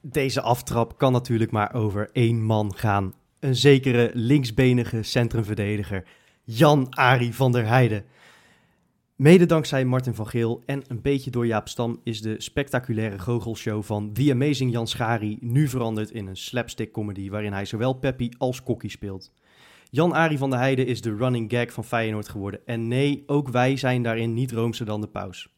Deze aftrap kan natuurlijk maar over één man gaan. Een zekere linksbenige centrumverdediger, Jan-Ari van der Heijden. Mede dankzij Martin van Geel en een beetje door Jaap Stam is de spectaculaire goochelshow van The Amazing Jan Schari nu veranderd in een slapstick comedy waarin hij zowel Peppy als Kokkie speelt. Jan-Ari van der Heijden is de running gag van Feyenoord geworden. En nee, ook wij zijn daarin niet roomser dan de paus.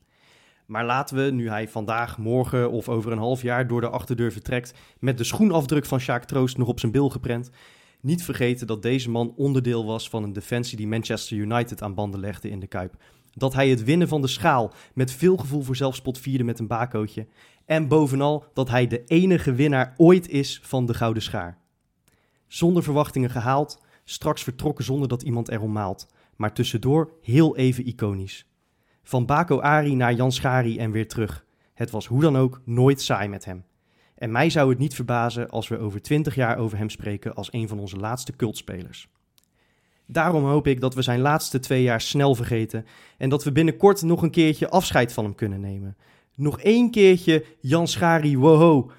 Maar laten we, nu hij vandaag, morgen of over een half jaar door de achterdeur vertrekt, met de schoenafdruk van Sjaak Troost nog op zijn bil geprent, niet vergeten dat deze man onderdeel was van een defensie die Manchester United aan banden legde in de Kuip. Dat hij het winnen van de schaal met veel gevoel voor zelfspot vierde met een bakootje. En bovenal dat hij de enige winnaar ooit is van de Gouden Schaar. Zonder verwachtingen gehaald, straks vertrokken zonder dat iemand erom maalt. Maar tussendoor heel even iconisch. Van Bako Ari naar Jan Schari en weer terug. Het was hoe dan ook nooit saai met hem. En mij zou het niet verbazen als we over twintig jaar over hem spreken als een van onze laatste cultspelers. Daarom hoop ik dat we zijn laatste twee jaar snel vergeten en dat we binnenkort nog een keertje afscheid van hem kunnen nemen. Nog één keertje Jan Schari woho.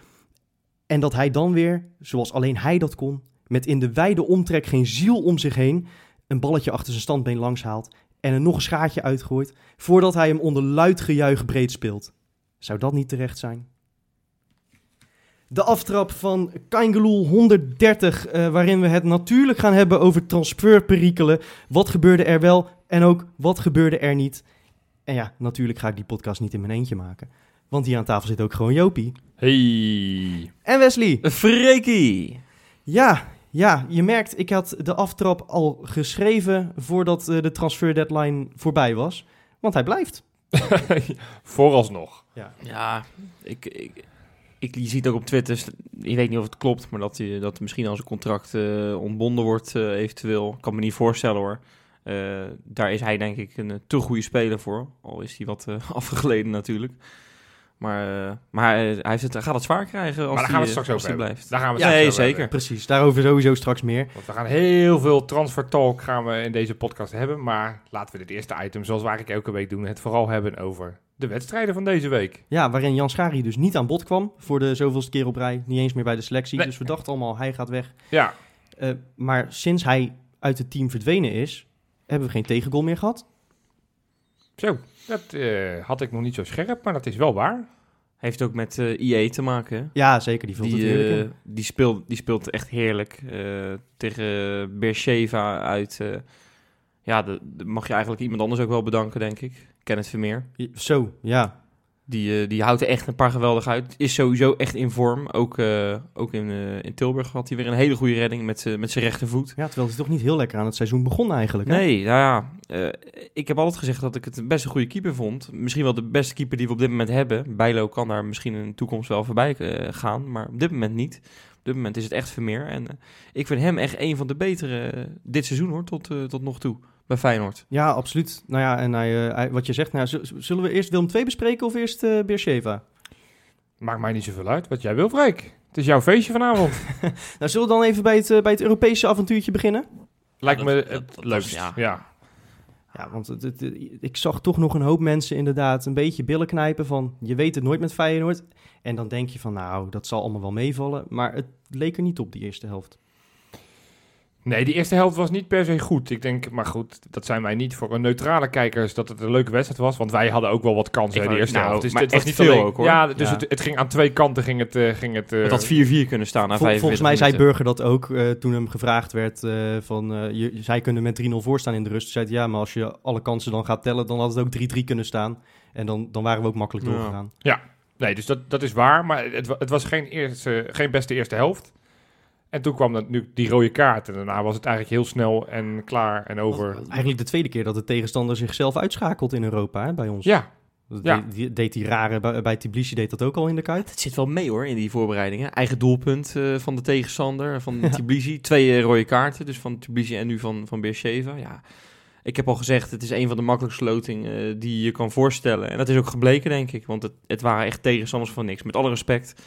En dat hij dan weer, zoals alleen hij dat kon, met in de wijde omtrek geen ziel om zich heen, een balletje achter zijn standbeen langs haalt en er nog een schaartje uitgooit, voordat hij hem onder luid gejuich breed speelt. Zou dat niet terecht zijn? De aftrap van Kaingeloel 130, eh, waarin we het natuurlijk gaan hebben over transferperikelen. Wat gebeurde er wel en ook wat gebeurde er niet? En ja, natuurlijk ga ik die podcast niet in mijn eentje maken. Want hier aan tafel zit ook gewoon Jopie. Hey. En Wesley. Freekie. Ja, ja, je merkt, ik had de aftrap al geschreven voordat eh, de transfer deadline voorbij was. Want hij blijft. Vooralsnog. Ja, ik, ik, ik, je ziet ook op Twitter, ik weet niet of het klopt, maar dat, hij, dat misschien als een contract eh, ontbonden wordt eh, eventueel. Ik kan me niet voorstellen hoor. Eh, daar is hij denk ik een eh, te goede speler voor. Al is hij wat eh, afgegleden natuurlijk. Maar, eh, maar hij, hij, heeft het, hij gaat het zwaar krijgen als Maar daar gaan we straks eh, over hebben. blijft. Daar gaan we het Ja, straks nee, over zeker. hebben. Precies, daarover sowieso straks meer. Want we gaan heel veel transfer talk gaan we in deze podcast hebben. Maar laten we dit eerste item, zoals we eigenlijk elke week doen, het vooral hebben over de wedstrijden van deze week. Ja, waarin Jan Schari dus niet aan bod kwam voor de zoveelste keer op rij. Niet eens meer bij de selectie. Nee. Dus we dachten allemaal, hij gaat weg. Ja, Eh, maar sinds hij uit het team verdwenen is, hebben we geen tegengoal meer gehad. zo. Dat eh, had ik nog niet zo scherp, maar dat is wel waar. Heeft ook met eh IE te maken. hè? Ja, zeker. Die vult het Die, heerlijk in. die, speelt, die speelt echt heerlijk. eh, tegen Beersheva uit... eh, ja, de, de- mag je eigenlijk iemand anders ook wel bedanken, denk ik. Kenneth Vermeer. Zo, ja. Die, eh, die houdt er echt een paar geweldig uit. Is sowieso echt in vorm. Ook, eh, ook in, eh, in Tilburg had hij weer een hele goede redding met, zijn rechtervoet. Ja, terwijl hij toch niet heel lekker aan het seizoen begon eigenlijk. Hè? Nee, nou ja. ik heb altijd gezegd dat ik het best een goede keeper vond. Misschien wel de beste keeper die we op dit moment hebben. Bijlo kan daar misschien in de toekomst wel voorbij gaan. Maar op dit moment niet. Op dit moment is het echt Vermeer. En ik vind hem echt een van de betere dit seizoen hoor. Tot, tot nog toe. Bij Feyenoord. Ja, absoluut. Nou ja, en hij, eh, hij- wat je zegt, nou, zullen we eerst Willem II bespreken of eerst eh Beersheva? Maakt mij niet zoveel uit wat jij wil, Freek. Het is jouw feestje vanavond. Nou, zullen we dan even bij het, eh, bij het Europese avontuurtje beginnen? Lijkt dat- me het dat leukst. ja. ja. Ja, want het, het- ik zag toch nog een hoop mensen inderdaad een beetje billen knijpen van... je weet het nooit met Feyenoord. En dan denk je van, nou, dat zal allemaal wel meevallen. Maar het leek er niet op, die eerste helft. Nee, die eerste helft was niet per se goed. Ik denk, maar goed, dat zijn wij niet voor een neutrale kijkers dat het een leuke wedstrijd was. Want wij hadden ook wel wat kansen in de eerste nou, helft. Dus maar dit was niet veel alleen- ook, hoor. Ja, dus Ja. Het, het ging aan twee kanten ging het, eh, ging het, eh, Het had 4-4 kunnen staan na Vol- 45 volgens mij zei minuten. Burger dat ook eh, toen hem gevraagd werd eh, van... eh, je, zij kunnen met 3-0 voorstaan in de rust. Toen zei hij, ja, maar als je alle kansen dan gaat tellen... dan had het ook 3-3 kunnen staan. En dan, dan waren we ook makkelijk Ja. doorgegaan. Nee, dus dat, dat is waar. Maar het, het was geen, eerste, geen beste eerste helft. En toen kwam dat, nu die rode kaart. En daarna was het eigenlijk heel snel en klaar en over. Eigenlijk de tweede keer dat de tegenstander zichzelf uitschakelt in Europa hè, bij ons. Ja, Dat Ja. deed, die- deed die rare, bij, bij Tbilisi deed dat ook al in de Kuip. Het zit wel mee hoor in die voorbereidingen. Eigen doelpunt eh, van de tegenstander, van Tbilisi. Twee eh, rode kaarten, dus van Tbilisi en nu van, van Beersheva. Ja, ik heb al gezegd, het is een van de makkelijkste lotingen eh, die je kan voorstellen. En dat is ook gebleken, denk ik. Want het, het waren echt tegenstanders van niks. Met alle respect.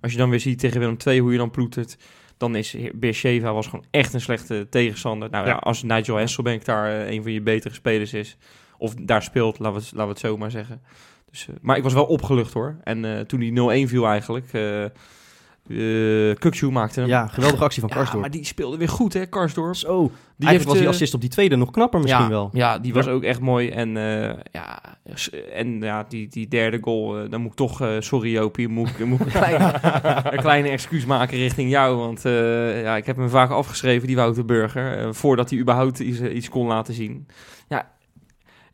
Als je dan weer ziet tegen Willem II hoe je dan ploetert... dan is Beersheva was gewoon echt een slechte tegenstander. Nou ja, Ja. als Nigel Hasselbank daar eh, een van je betere spelers is... of daar speelt, laten we, het- laten we het zo maar zeggen... Dus, eh, maar ik was wel opgelucht hoor. En eh, toen die 0-1 viel eigenlijk, eh eh, Kukshoe maakte hem. Ja, geweldige actie van Ja, Karsdorp. maar die speelde weer goed hè, Karsdorp. Zo, Die eigenlijk was die eh, assist op die tweede nog knapper misschien ja, wel. Ja, die was ook echt mooi. En, eh, ja, en ja, die, die derde goal, dan moet ik toch, sorry Jopie, moet ik, moet ik een, kleine, een kleine excuus maken richting jou. Want ja, ik heb hem vaak afgeschreven, die Wouter Burger, voordat hij überhaupt iets, iets kon laten zien. Ja,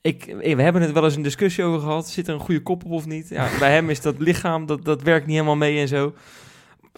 ik, we hebben het wel eens een discussie over gehad. Zit er een goede kop op of niet? Ja, bij hem is dat lichaam, dat, dat werkt niet helemaal mee en zo.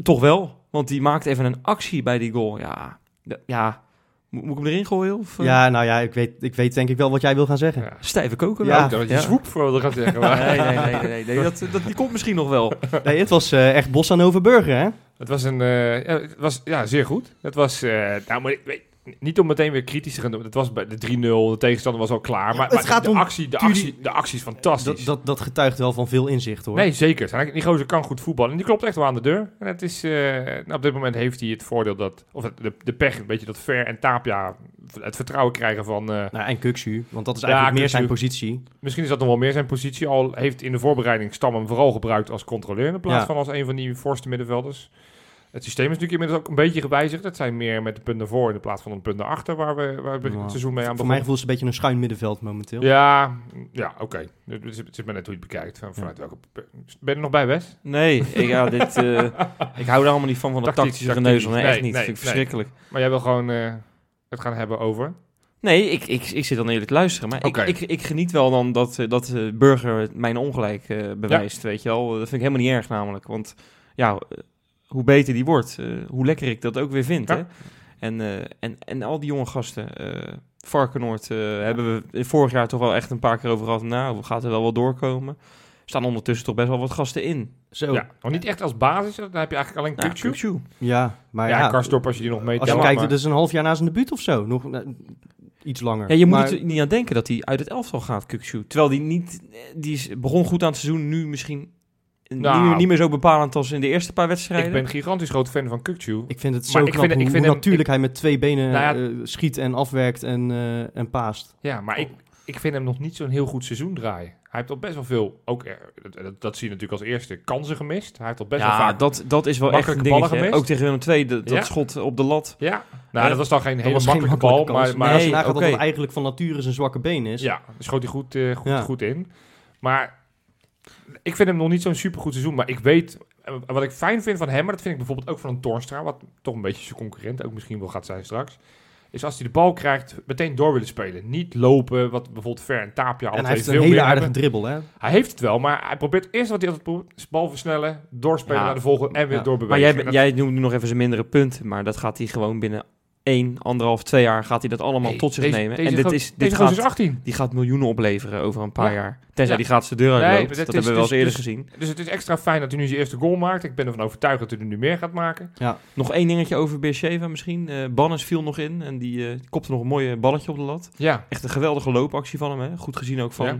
Toch wel, want die maakt even een actie bij die goal. Ja, ja. Moet, moet ik hem erin gooien? Of, eh? Ja, nou ja, ik weet, ik weet denk ik wel wat jij wil gaan zeggen. Ja. Stijve koken. Ja. Dat je ja. swoep voor wilde gaan zeggen. maar- Nee, nee, nee, nee, nee. Dat, dat, die komt misschien nog wel. Nee, het was eh, echt Bos aan Overburger, hè? Het was een, eh, ja, het was ja, zeer goed. Het was, eh, nou, maar ik weet, niet om meteen weer kritisch te gaan doen. Het was bij de 3-0, de tegenstander was al klaar. maar het maar gaat de, om actie, de, actie, de actie is fantastisch. Dat, dat, dat getuigt wel van veel inzicht, hoor. Nee, zeker. Die gozer kan goed voetballen. En die klopt echt wel aan de deur. En het is, eh, nou, op dit moment heeft hij het voordeel dat, of de, de pech, een beetje dat Ver en Tapia het vertrouwen krijgen van, eh, Nou, en Kuksu, want dat is Ja, eigenlijk meer zijn positie. misschien is dat nog wel meer zijn positie. Al heeft in de voorbereiding Stam hem vooral gebruikt als controleur in plaats Ja. van als een van die voorste middenvelders. Het systeem is natuurlijk inmiddels ook een beetje gewijzigd. Het zijn meer met de punt naar voren in plaats van een punt naar achter waar we, waar we het seizoen mee aan Voor mijn begonnen. gevoel is het een beetje een schuin middenveld momenteel. Ja, ja oké. Het is- het is maar net hoe je het bekijkt. Van- Vanuit welke... Ben je er nog bij, Wes? Nee, ik, ja, dit, eh, ik hou er allemaal niet van, van de tactische geneuzel. Nee, Nee, echt niet. nee, vind ik nee. verschrikkelijk. Maar jij wil gewoon eh, het gaan hebben over... Nee, ik, ik, ik zit dan eerlijk te luisteren. Maar Oké. ik, ik, ik geniet wel dan dat, eh, dat Burger mijn ongelijk eh, bewijst, weet je wel. Dat vind ik helemaal niet erg namelijk. Want ja, hoe beter die wordt, eh, hoe lekker ik dat ook weer vind. Ja. Hè? En, eh, en, en al die jonge gasten, eh Varkenoord, eh, hebben we vorig jaar toch wel echt een paar keer over gehad. Nou, gaat er wel wat doorkomen. Er staan ondertussen toch best wel wat gasten in. Zo, Ja, nog niet echt als basis. Dan heb je eigenlijk alleen Nou. Kukçu. ja, maar ja, Karsdorp als je die nog mee als je kijkt, maar- dat is een half jaar na zijn debuut of zo. Nog iets langer. Ja, je moet Maar- er niet aan denken dat hij uit het elftal gaat, Kukçu. Terwijl die niet, die is, begon goed aan het seizoen, nu misschien Nou. niet, meer, niet meer zo bepalend als in de eerste paar wedstrijden. Ik ben gigantisch groot fan van Kukçu. Ik vind het Maar zo ik knap vind- hoe, ik vind hoe hem- natuurlijk hij met twee benen Nou ja- eh, schiet en afwerkt en, eh, en paast. Ja, maar ik, ik vind hem nog niet zo'n heel goed seizoen draaien. Hij heeft al best wel veel, ook, eh, dat, zie je natuurlijk als eerste, kansen gemist. Hij heeft al best wel ja, vaak... dat, dat is wel echt een dingetje. ballen gemist. Ook tegen Willem II, dat, dat Ja. schot op de lat. Ja, nou, dat was dan geen Dat hele geen makkelijke bal, maar, maar als je nagaat dat het eigenlijk van nature zijn zwakke been is. ja, dan schoot hij goed, goed, Ja. goed in. Maar ik vind hem nog niet zo'n supergoed seizoen, maar ik weet... eh, Wat ik fijn vind van hem, maar dat vind ik bijvoorbeeld ook van een Torstra, wat toch een beetje zijn concurrent ook misschien wel gaat zijn straks, is als hij de bal krijgt, meteen door willen spelen. Niet lopen, wat bijvoorbeeld Ver en Tapia en alle hij heeft een veel hele meer aardige hebben. dribbel, hè? Hij heeft het wel, maar hij probeert eerst wat hij altijd probeert, is bal versnellen, doorspelen Ja. naar de volgende en weer Ja. doorbewegen. Maar jij, En jij noemt nu nog even zijn mindere punten, maar dat gaat hij gewoon binnen één, anderhalf, twee jaar gaat hij dat allemaal tot zich deze- nemen. Deze en dit, is, dit, gaat, is 18. die gaat miljoenen opleveren over een paar Ja. jaar. Tenzij Ja. die gaat zijn deur uitloopt. maar dat dat hebben we wel eens dus- eerder dus- gezien. Dus het is extra fijn dat hij nu zijn eerste goal maakt. Ik ben ervan overtuigd dat hij er nu meer gaat maken. Nog één dingetje over Beersheva misschien. Eh Bannes viel nog in en die, eh, die kopte nog een mooie balletje op de lat. Ja, Echt een geweldige loopactie van hem. Hè? Goed gezien ook van... Ja.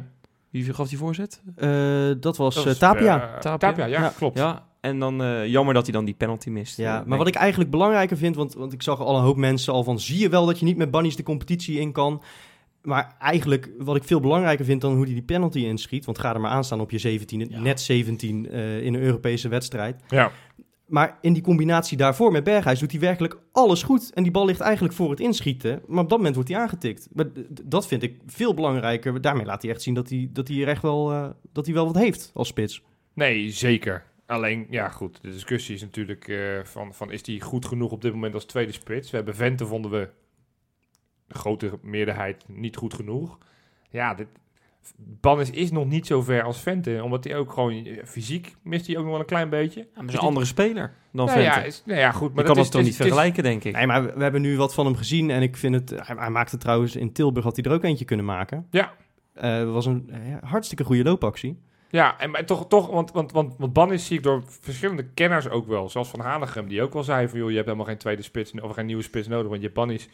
Wie gaf die voorzet? Eh, dat was dat was, Tapia. Tapia. Tapia, ja, Ja. klopt. Ja, en dan eh, jammer dat hij dan die penalty mist. Ja, Eh, maar wat ik eigenlijk belangrijker vind, want, want ik zag al een hoop mensen al van, zie je wel dat je niet met bunnies de competitie in kan? Maar eigenlijk, wat ik veel belangrijker vind dan hoe hij die penalty inschiet, want ga er maar aan staan op je 17, Ja. net 17 eh, in een Europese wedstrijd. Ja. Maar in die combinatie daarvoor met Berghuis doet hij werkelijk alles goed. En die bal ligt eigenlijk voor het inschieten. Maar op dat moment wordt hij aangetikt. Maar dat vind ik veel belangrijker. Daarmee laat hij echt zien dat hij, dat hij er echt wel, eh, dat hij wel wat heeft als spits. Nee, zeker. Alleen, ja goed, de discussie is natuurlijk eh, van, van is die goed genoeg op dit moment als tweede spits? We hebben Vente, vonden we de grote meerderheid niet goed genoeg. Ja, dit, Bannis is nog niet zo ver als Vente, omdat hij ook gewoon eh, fysiek mist hij ook nog wel een klein beetje. Ja, maar is een andere speler dan nou, Vente. ja, is, nou ja, goed, Je maar kan dat dat is, toch het niet is- het is- vergelijken, denk ik. Nee, maar we, hebben nu wat van hem gezien. En ik vind het... Hij, hij maakte trouwens in Tilburg, had hij er ook eentje kunnen maken. Ja. Eh was een ja, hartstikke goede loopactie. Ja, en maar toch, toch want, want, want, want Bannis zie ik door verschillende kenners ook wel. Zoals Van Hanegem, die ook wel zei van... joh, je hebt helemaal geen tweede spits of geen nieuwe spits nodig, want je Bannis.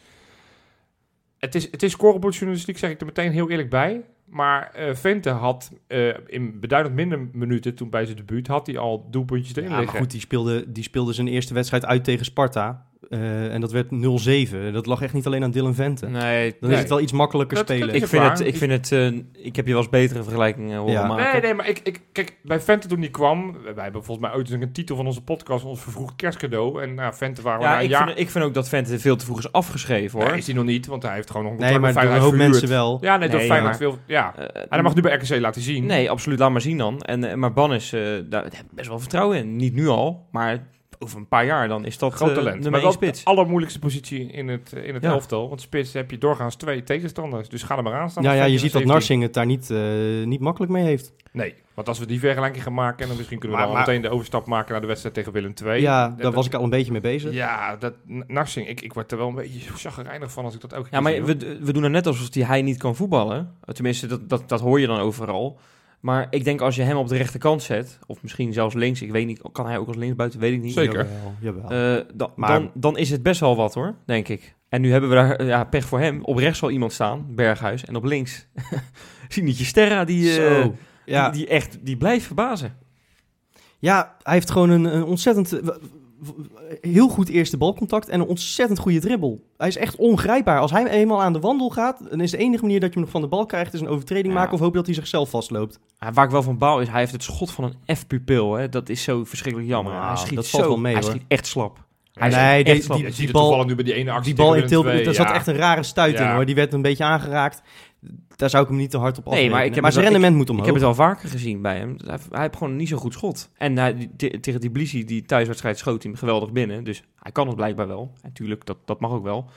Het is, het is scorebordjournalistiek, zeg ik er meteen heel eerlijk bij. Maar eh Vente had eh, in beduidend minder minuten, toen bij zijn debuut... had hij al doelpuntjes erin Ja, maar liggen. goed, die speelde, die speelde zijn eerste wedstrijd uit tegen Sparta. Eh, en dat werd 0-7. Dat lag echt niet alleen aan Dylan Vente. Nee, Dan Nee. is het wel iets makkelijker Dat- spelen. dat ik vind het, ik vind het, eh, ik heb je wel eens betere vergelijkingen horen Ja. maken. Nee, nee, maar ik, ik, kijk, bij Vente toen die kwam, wij hebben volgens mij ooit eens een titel van onze podcast, ons vervroegd kerstcadeau. En nou, Vente waren we Ja, na een ik, jaar... vind, ik vind ook dat Vente veel te vroeg is afgeschreven hoor. Nee, is hij nog niet, want hij heeft gewoon nog een nee, maar een hoop mensen wel. Ja, nee, Nee, Feyenoord maar- veel... Ja, Eh, en dat mag nu bij RKC laten zien. Nee, absoluut. Laat maar zien dan. En, maar Ban is, eh, daar heb ik best wel vertrouwen in. Niet nu al, maar over een paar jaar dan is dat Groot eh, talent. maar spits. de allermoeilijkste positie in het, eh, in het Ja. elftal. Want spits heb je doorgaans twee tegenstanders. Dus ga er maar aan staan. Ja, ja, je ziet dat met 17. Narsing het daar niet, eh, niet makkelijk mee heeft. Nee, want als we die vergelijking gaan maken... en dan misschien kunnen we Maar- dan maar- meteen de overstap maken naar de wedstrijd tegen Willem II. ja, Dat- daar was ik al een beetje mee bezig. Ja, dat Narsing, ik, ik word er wel een beetje chagrijnig van als ik dat ook Ja, maar we, we doen er net alsof die hij niet kan voetballen. Tenminste, dat, dat, dat hoor je dan overal. Maar ik denk als je hem op de rechterkant zet, of misschien zelfs links, ik weet niet, kan hij ook als linksbuiten, weet ik niet. Zeker. Jawel, jawel. Eh, da- Maar- dan, dan is het best wel wat hoor, denk ik. En nu hebben we daar ja, pech voor hem. Op rechts zal iemand staan, Berghuis. En op links Sinetje Sterra, die, eh, Zo. Ja, die, die echt die blijft verbazen. ja, hij heeft gewoon een, een ontzettend... Heel goed eerste balcontact en een ontzettend goede dribbel. Hij is echt ongrijpbaar. Als hij eenmaal aan de wandel gaat, dan is de enige manier dat je hem nog van de bal krijgt, is een overtreding Ja. maken of hoop dat hij zichzelf vastloopt. Ah, Waar ik wel van bouw is, hij heeft het schot van een F-pupil. hè. Dat is zo verschrikkelijk jammer. Nou, hij schiet dat valt zo, wel mee, hij hoor. schiet echt slap. Hij is nee, echt die, slap. die, die bal, nu bij die ene actie die bal in Tilburg, dat zat ja. echt een rare stuit in Ja. hoor. Die werd een beetje aangeraakt. Daar zou ik hem niet te hard op Nee, afrekenen. maar ik heb maar zijn wel- rendement moet Ik omhoog. heb het al vaker gezien bij hem. Hij, hij heeft gewoon niet zo'n goed schot. En hij, die- te- tegen die Blisi, die thuiswedstrijd, schoot hij hem geweldig binnen. Dus hij kan het blijkbaar wel. Natuurlijk, dat, dat mag ook wel.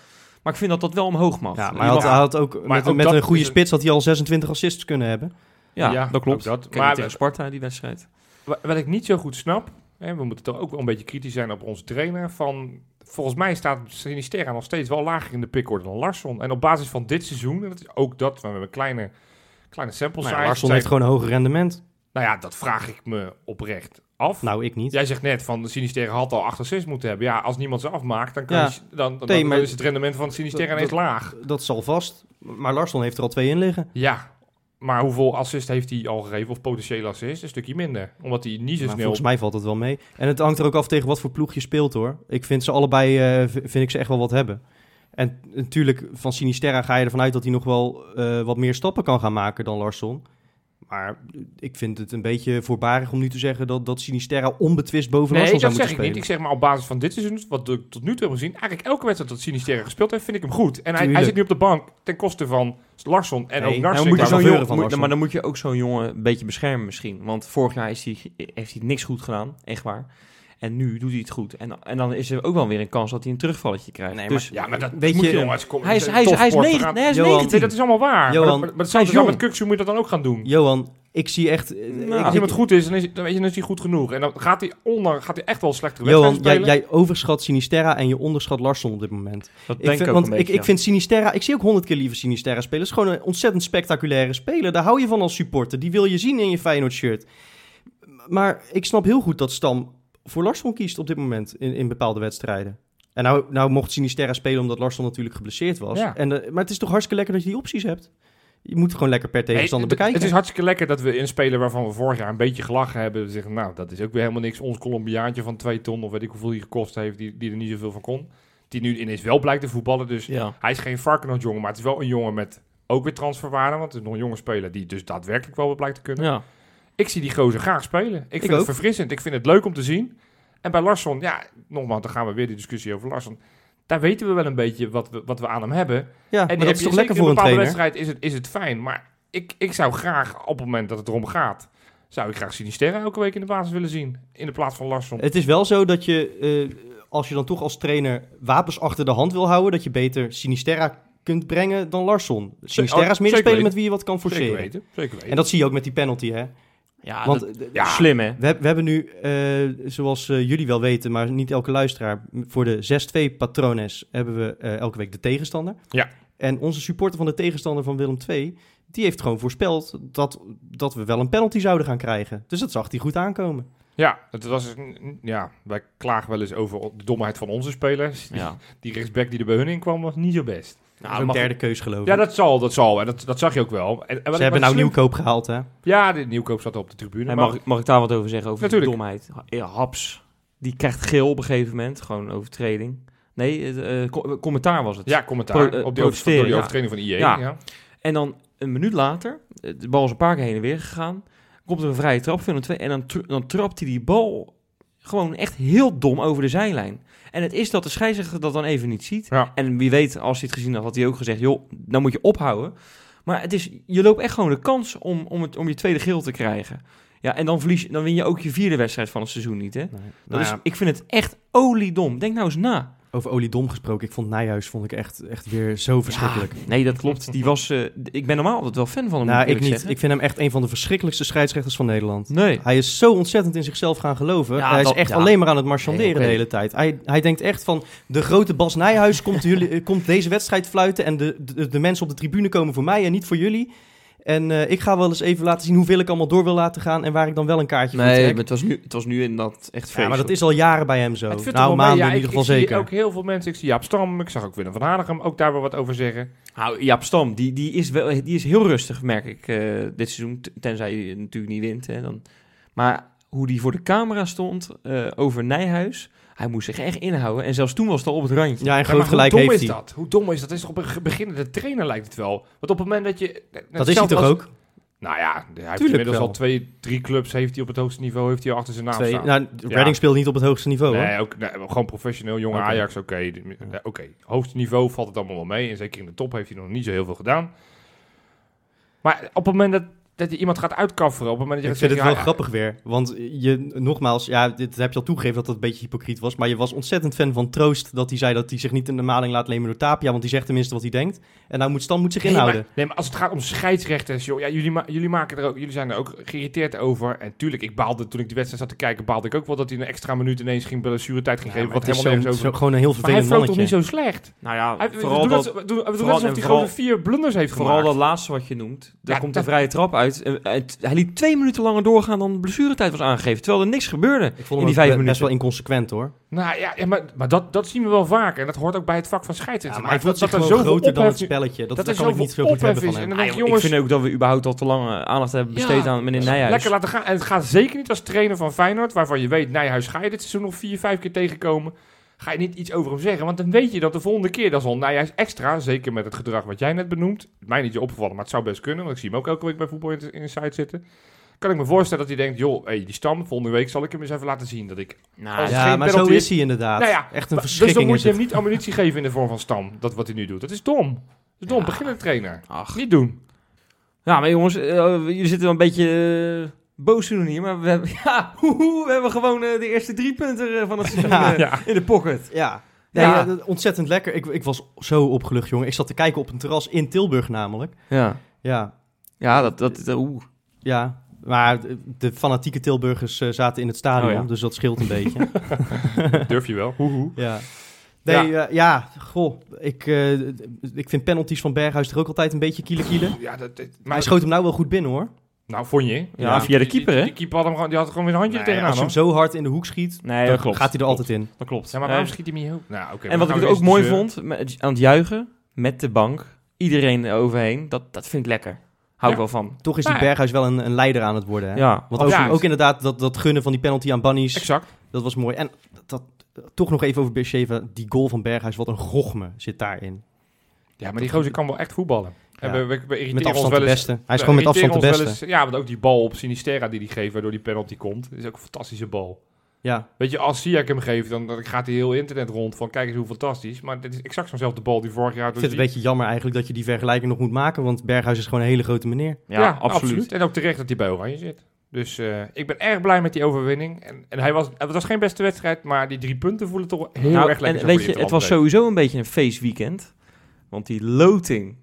Maar ik vind dat dat wel omhoog mag. Ja, maar hij had, mag- hij had ook met, ook met dat een goede spits had hij al 26 assists kunnen hebben. ja, Ja, dat klopt. dat. Maar- tegen Sparta, die wedstrijd. Wa- Wat ik niet zo goed snap, hè, we moeten toch ook wel een beetje kritisch zijn op onze trainer. Van, volgens mij staat Sinisterra nog steeds wel lager in de pickorde dan Larsson. En op basis van dit seizoen, en dat is ook dat, we hebben een kleine, kleine sample Nou, size. Larsson zijn- heeft gewoon een hoger rendement. Nou ja, dat vraag ik me oprecht af. Nou, ik niet. Jij zegt net van de Sinisterra had al 8 assists moeten hebben. Ja, als niemand ze afmaakt, dan, kan Ja. je- dan, dan, is het rendement van Sinisterra ineens laag. Dat zal vast. Maar Larsson heeft er al twee in liggen. Ja, maar hoeveel assist heeft hij al gegeven? Of potentiële assist? Een stukje minder. Omdat hij niet zo snel... volgens mij valt het wel mee. En het hangt er ook af tegen wat voor ploeg je speelt hoor. Ik vind ze allebei, eh, vind ik ze echt wel wat hebben. En natuurlijk, van Sinisterra ga je ervan uit dat hij nog wel eh, wat meer stappen kan gaan maken dan Larsson. Maar ik vind het een beetje voorbarig om nu te zeggen dat, dat Sinisterra onbetwist boven Nee, Larsson dat zou zeg ik moeten niet. spelen. Ik zeg maar op basis van dit seizoen, wat ik tot nu toe heb gezien, eigenlijk elke wedstrijd dat Sinisterra gespeeld heeft, vind ik hem goed. En hij, zit nu op de bank ten koste van Larsson en Nee, ook Narsing. veuren jongen, moet- maar dan moet je ook zo'n jongen een beetje beschermen misschien. Want vorig jaar is heeft hij niks goed gedaan, echt waar. En nu doet hij het goed. En, en dan is er ook wel weer een kans dat hij een terugvalletje krijgt. Nee, dus Ja, maar dat Weet moet je, jongens. Kom, hij is, hij is, hij is, topsport. We negen- gaan- nee, hij is Johan, 19. Nee, dat is allemaal waar. Johan, maar, maar, maar dat hij zou is je dan met. Kuksu moet je dat dan ook gaan doen. Johan, ik zie echt... eh, Nou, ik- Als iemand goed is, dan, is, dan weet je, dan is hij goed genoeg. En dan gaat hij, onder, gaat hij echt wel slechtere Johan, wedstrijden jij, jij overschat Sinisterra en je onderschat Larsson op dit moment. dat Ik denk vind, ik ook want een ik, beetje, ik ja. vind Sinisterra, ik zie ook honderd keer liever Sinisterra spelen. Het is gewoon een ontzettend spectaculaire speler. Daar hou je van als supporter. Die wil je zien in je Feyenoord shirt. Maar ik snap heel goed dat Stam voor Larsson kiest op dit moment in, in bepaalde wedstrijden. En nou, nou mocht Sinisterra spelen omdat Larsson natuurlijk geblesseerd was. Ja. En, eh, maar het is toch hartstikke lekker dat je die opties hebt. Je moet gewoon lekker per tegenstander bekijken. Het is hartstikke lekker dat we een speler waarvan we vorig jaar een beetje gelachen hebben. We zeggen, nou, dat is ook weer helemaal niks. Ons Colombiaantje van 2 ton, of weet ik hoeveel hij gekost heeft, die, die er niet zoveel van kon. Die nu ineens wel blijkt te voetballen. Dus Ja. hij is geen Varkenoord jongen, maar het is wel een jongen met ook weer transferwaarde. Want het is nog een jonge speler die dus daadwerkelijk wel wat blijkt te kunnen. Ja. Ik zie die gozer graag spelen. Ik vind het verfrissend. Ik vind het leuk om te zien. En bij Larsson, ja, nogmaals, dan gaan we weer die discussie over Larsson. Daar weten we wel een beetje wat we, wat we aan hem hebben. ja, En maar dat heb is toch lekker zeker voor een trainer? wedstrijd is het, is het fijn. Maar ik, ik zou graag, op het moment dat het erom gaat, zou ik graag Sinisterra elke week in de basis willen zien. In de plaats van Larsson. Het is wel zo dat je, eh, als je dan toch als trainer wapens achter de hand wil houden, dat je beter Sinisterra kunt brengen dan Larsson. Sinisterra is meer een zeker speler weten. met wie je wat kan Zeker forceren. weten. Zeker weten. En dat zie je ook met die penalty, hè? Ja, Want dat- ja, slim hè. we, we hebben nu, eh, zoals eh, jullie wel weten, maar niet elke luisteraar, voor de 6-2 patrones hebben we eh, elke week de tegenstander. Ja. En onze supporter van de tegenstander van Willem II, die heeft gewoon voorspeld dat, dat we wel een penalty zouden gaan krijgen. Dus dat zag hij goed aankomen. Ja, het was, ja, wij klagen wel eens over de domheid van onze spelers. Die, Ja. die rechtsback die er bij hun in kwam, was niet zo best. Dat is ook mag- derde keus geloof ik. Ja, dat zal, dat zal. En dat, dat zag je ook wel. En, en Ze hebben nou slim- nieuwkoop gehaald, hè? Ja, de nieuwkoop zat op de tribune. En maar- mag, ik- mag ik daar wat over zeggen? Over Natuurlijk. de domheid. Ja, Haps, die krijgt geel op een gegeven moment. Gewoon een overtreding. Nee, het, eh, co- commentaar was het. Ja, commentaar Pro- eh, op die over, door die ja. overtreding van IE. Ja. Ja. En dan een minuut later, de bal is een paar keer heen en weer gegaan. Komt er een vrije trap van de twee. En dan, tr- dan trapt hij die bal gewoon echt heel dom over de zijlijn. En het is dat de scheidsrechter dat dan even niet ziet. Ja. En wie weet, als hij het gezien had, had hij ook gezegd: joh, dan moet je ophouden. Maar het is, je loopt echt gewoon de kans om, om, het, om je tweede geel te krijgen. Ja, en dan, verlies, dan win je ook je vierde wedstrijd van het seizoen niet. Hè? Nee. Dat Nou is, ja, ik vind het echt oliedom. Denk nou eens na. Over oliedom gesproken, ik vond Nijhuis vond ik echt, echt weer zo verschrikkelijk. Ja, nee, dat klopt. Die was, eh, ik ben normaal altijd wel fan van hem. nou, ik niet. zeggen. Ik vind hem echt een van de verschrikkelijkste scheidsrechters van Nederland. Nee. Hij is zo ontzettend in zichzelf gaan geloven. Ja, hij is echt ja. alleen maar aan het marchanderen Nee, de hele tijd. Hij, hij denkt echt van, de grote Bas Nijhuis komt, jullie, eh, komt deze wedstrijd fluiten... en de, de, de mensen op de tribune komen voor mij en niet voor jullie. En eh, ik ga wel eens even laten zien hoeveel ik allemaal door wil laten gaan... en waar ik dan wel een kaartje voor Nee, trek. maar het was nu, het was nu inderdaad echt Ja, maar dat is al jaren bij hem zo. Nou, maanden Ja, in ik- ieder geval ik zeker. zie ook heel veel mensen. Ik zie Jaap Stam, ik zag ook Willem van Hanegem ook daar wel wat over zeggen. Nou, Jaap Stam, die, die, is wel, die is heel rustig, merk ik, eh, dit seizoen. Tenzij je natuurlijk niet wint. Hè, dan. Maar hoe die voor de camera stond eh, over Nijhuis, hij moest zich echt inhouden. En zelfs toen was het al op het randje. Ja, en Ja, groot gelijk hoe dom heeft is hij. dat? Hoe dom is dat? Dat is toch op een beginnende trainer lijkt het wel. Want op het moment dat je... Dat is hij toch als- ook? Nou ja, hij heeft Tuurlijk inmiddels wel. al twee, drie clubs heeft hij op het hoogste niveau heeft hij achter zijn naam Twee, staan. nou, Redding speelt niet op het hoogste niveau. hoor. nee, ook, nee, gewoon professioneel, jonge. Ajax, oké. Oké, hoogste niveau valt het allemaal wel mee. En zeker in de top heeft hij nog niet zo heel veel gedaan. Maar op het moment dat, dat je iemand gaat uitkafferen, op het moment dat je Ik vind het wel ja, grappig weer. Want je, nogmaals, ja, dit heb je al toegegeven dat dat een beetje hypocriet was. Maar je was ontzettend fan van Troost. Dat hij zei dat hij zich niet in de maling laat nemen door Tapia. Want die zegt tenminste wat hij denkt. En nou moet Stam moet zich Nee inhouden. maar, nee, maar als het gaat om scheidsrechters, joh, ja, jullie, ma- jullie, maken er ook, jullie zijn er ook geïrriteerd over. En tuurlijk, ik baalde toen ik die wedstrijd zat te kijken, baalde ik ook wel dat hij een extra minuut ineens ging blessuretijd ging Ja, geven. Wat het is helemaal nergens over. zo- gewoon een heel Maar hij vervelend vloog toch niet zo slecht? Nou ja, Hij, vooral, dat, vooral- alsof hij vooral- gewoon vier blunders heeft vooral gemaakt. dat laatste wat je noemt. Daar Ja, komt een vrije trap uit. Eh, hij liet twee minuten langer doorgaan dan de blessuretijd was aangegeven. Terwijl er niks gebeurde Ik vond in hem die vijf be- best minuten. wel inconsequent hoor. Nou ja, ja maar, maar dat, dat zien we wel vaker. En dat hoort ook bij het vak van Ja, scheidsrechter. maar hij voelt zich er gewoon zoveel groter dan het spelletje. Dat, dat daar er kan ik niet zo goed hebben van is. hem. Ah, ik, joh, jongens, ik vind ook dat we überhaupt al te lang aandacht hebben Ja, besteed aan meneer Nijhuis. Lekker laten gaan. En het gaat zeker niet als trainer van Feyenoord, waarvan je weet, Nijhuis ga je dit seizoen nog vier, vijf keer tegenkomen. Ga je niet iets over hem zeggen, want dan weet je dat de volgende keer, dat is al Nijhuis extra, zeker met het gedrag wat jij net benoemt. Mij niet je opgevallen, maar het zou best kunnen, want ik zie hem ook elke week bij Voetbal Insight zitten. Kan ik me voorstellen dat hij denkt, joh, hey, die stam, volgende week zal ik hem eens even laten zien dat ik... Nou, Als- Ja, geen maar zo is hij inderdaad. Nou ja, Echt een Maar- dus dan verschrikking moet is je hem niet ammunitie geven in de vorm van stam, dat wat hij nu doet. Dat is dom. Dat is dom, Ja. beginnende trainer. ach. Niet doen. Ja, maar jongens, eh, jullie zitten wel een beetje eh, boos te doen hier. Maar we hebben, ja, hoehoe, we hebben gewoon eh, de eerste drie punten eh, van het seizoen Ja. eh, Ja. in de pocket. Ja. Nee, Ja. ja, dat- ontzettend lekker. Ik, ik was zo opgelucht, jongen. Ik zat te kijken op een terras in Tilburg namelijk. Ja, Ja, ja dat, dat, dat- oeh. ja. Maar de- fanatieke Tilburgers zaten in het stadion, Oh ja. dus dat scheelt een beetje. Durf je wel. Hoehoe. Ja. Nee, ja, ja goh. Ik, eh, ik vind penalties van Berghuis er ook altijd een beetje kiele kielen. Ja, dat, dat- Maar maar hij schoot hem nou wel goed binnen, hoor. Nou, vond je? Ja, via de keeper, die, hè? Die keeper had hem gewoon, die had gewoon weer een handje Nee, tegenaan. als je hem zo hard in de hoek schiet, Nee, dan dat klopt. gaat hij er altijd in. Dat klopt. Ja, maar waarom Eh, schiet hij hem niet? Nou, oké. en wat ik er ook mooi weer vond, met, aan het juichen, met de bank, iedereen er overheen, dat, dat vind ik lekker. Hou ik Ja. wel van. Toch is die Nou ja. Berghuis wel een, een leider aan het worden. Hè? Ja, Want ook, ook inderdaad dat, dat gunnen van die penalty aan Bannies, Exact. dat was mooi. En dat, toch nog even over Beersheva, die goal van Berghuis, wat een gochme zit daarin. Ja, maar die gozer kan wel echt voetballen. En we, we, we irriteren ons wel eens-. Hij is gewoon met afstand de beste. eens- ja, want ook die bal op Sinistera die hij geeft, waardoor die penalty komt, is ook een fantastische bal. Ja, Weet je, als Siak hem geeft, dan, dan gaat hij heel internet rond van kijk eens hoe fantastisch. Maar dit is exact zo'nzelfde bal die vorig jaar... ik door vind het een beetje jammer eigenlijk dat je die vergelijking nog moet maken, want Berghuis is gewoon een hele grote meneer. ja, absoluut. En ook terecht dat hij bij Oranje zit. Dus eh, ik ben erg blij met die overwinning. En, en hij was, het was geen beste wedstrijd, maar die drie punten voelen toch heel Nou, erg lekker. en weet die je, het was sowieso een beetje een feestweekend. Want die loting.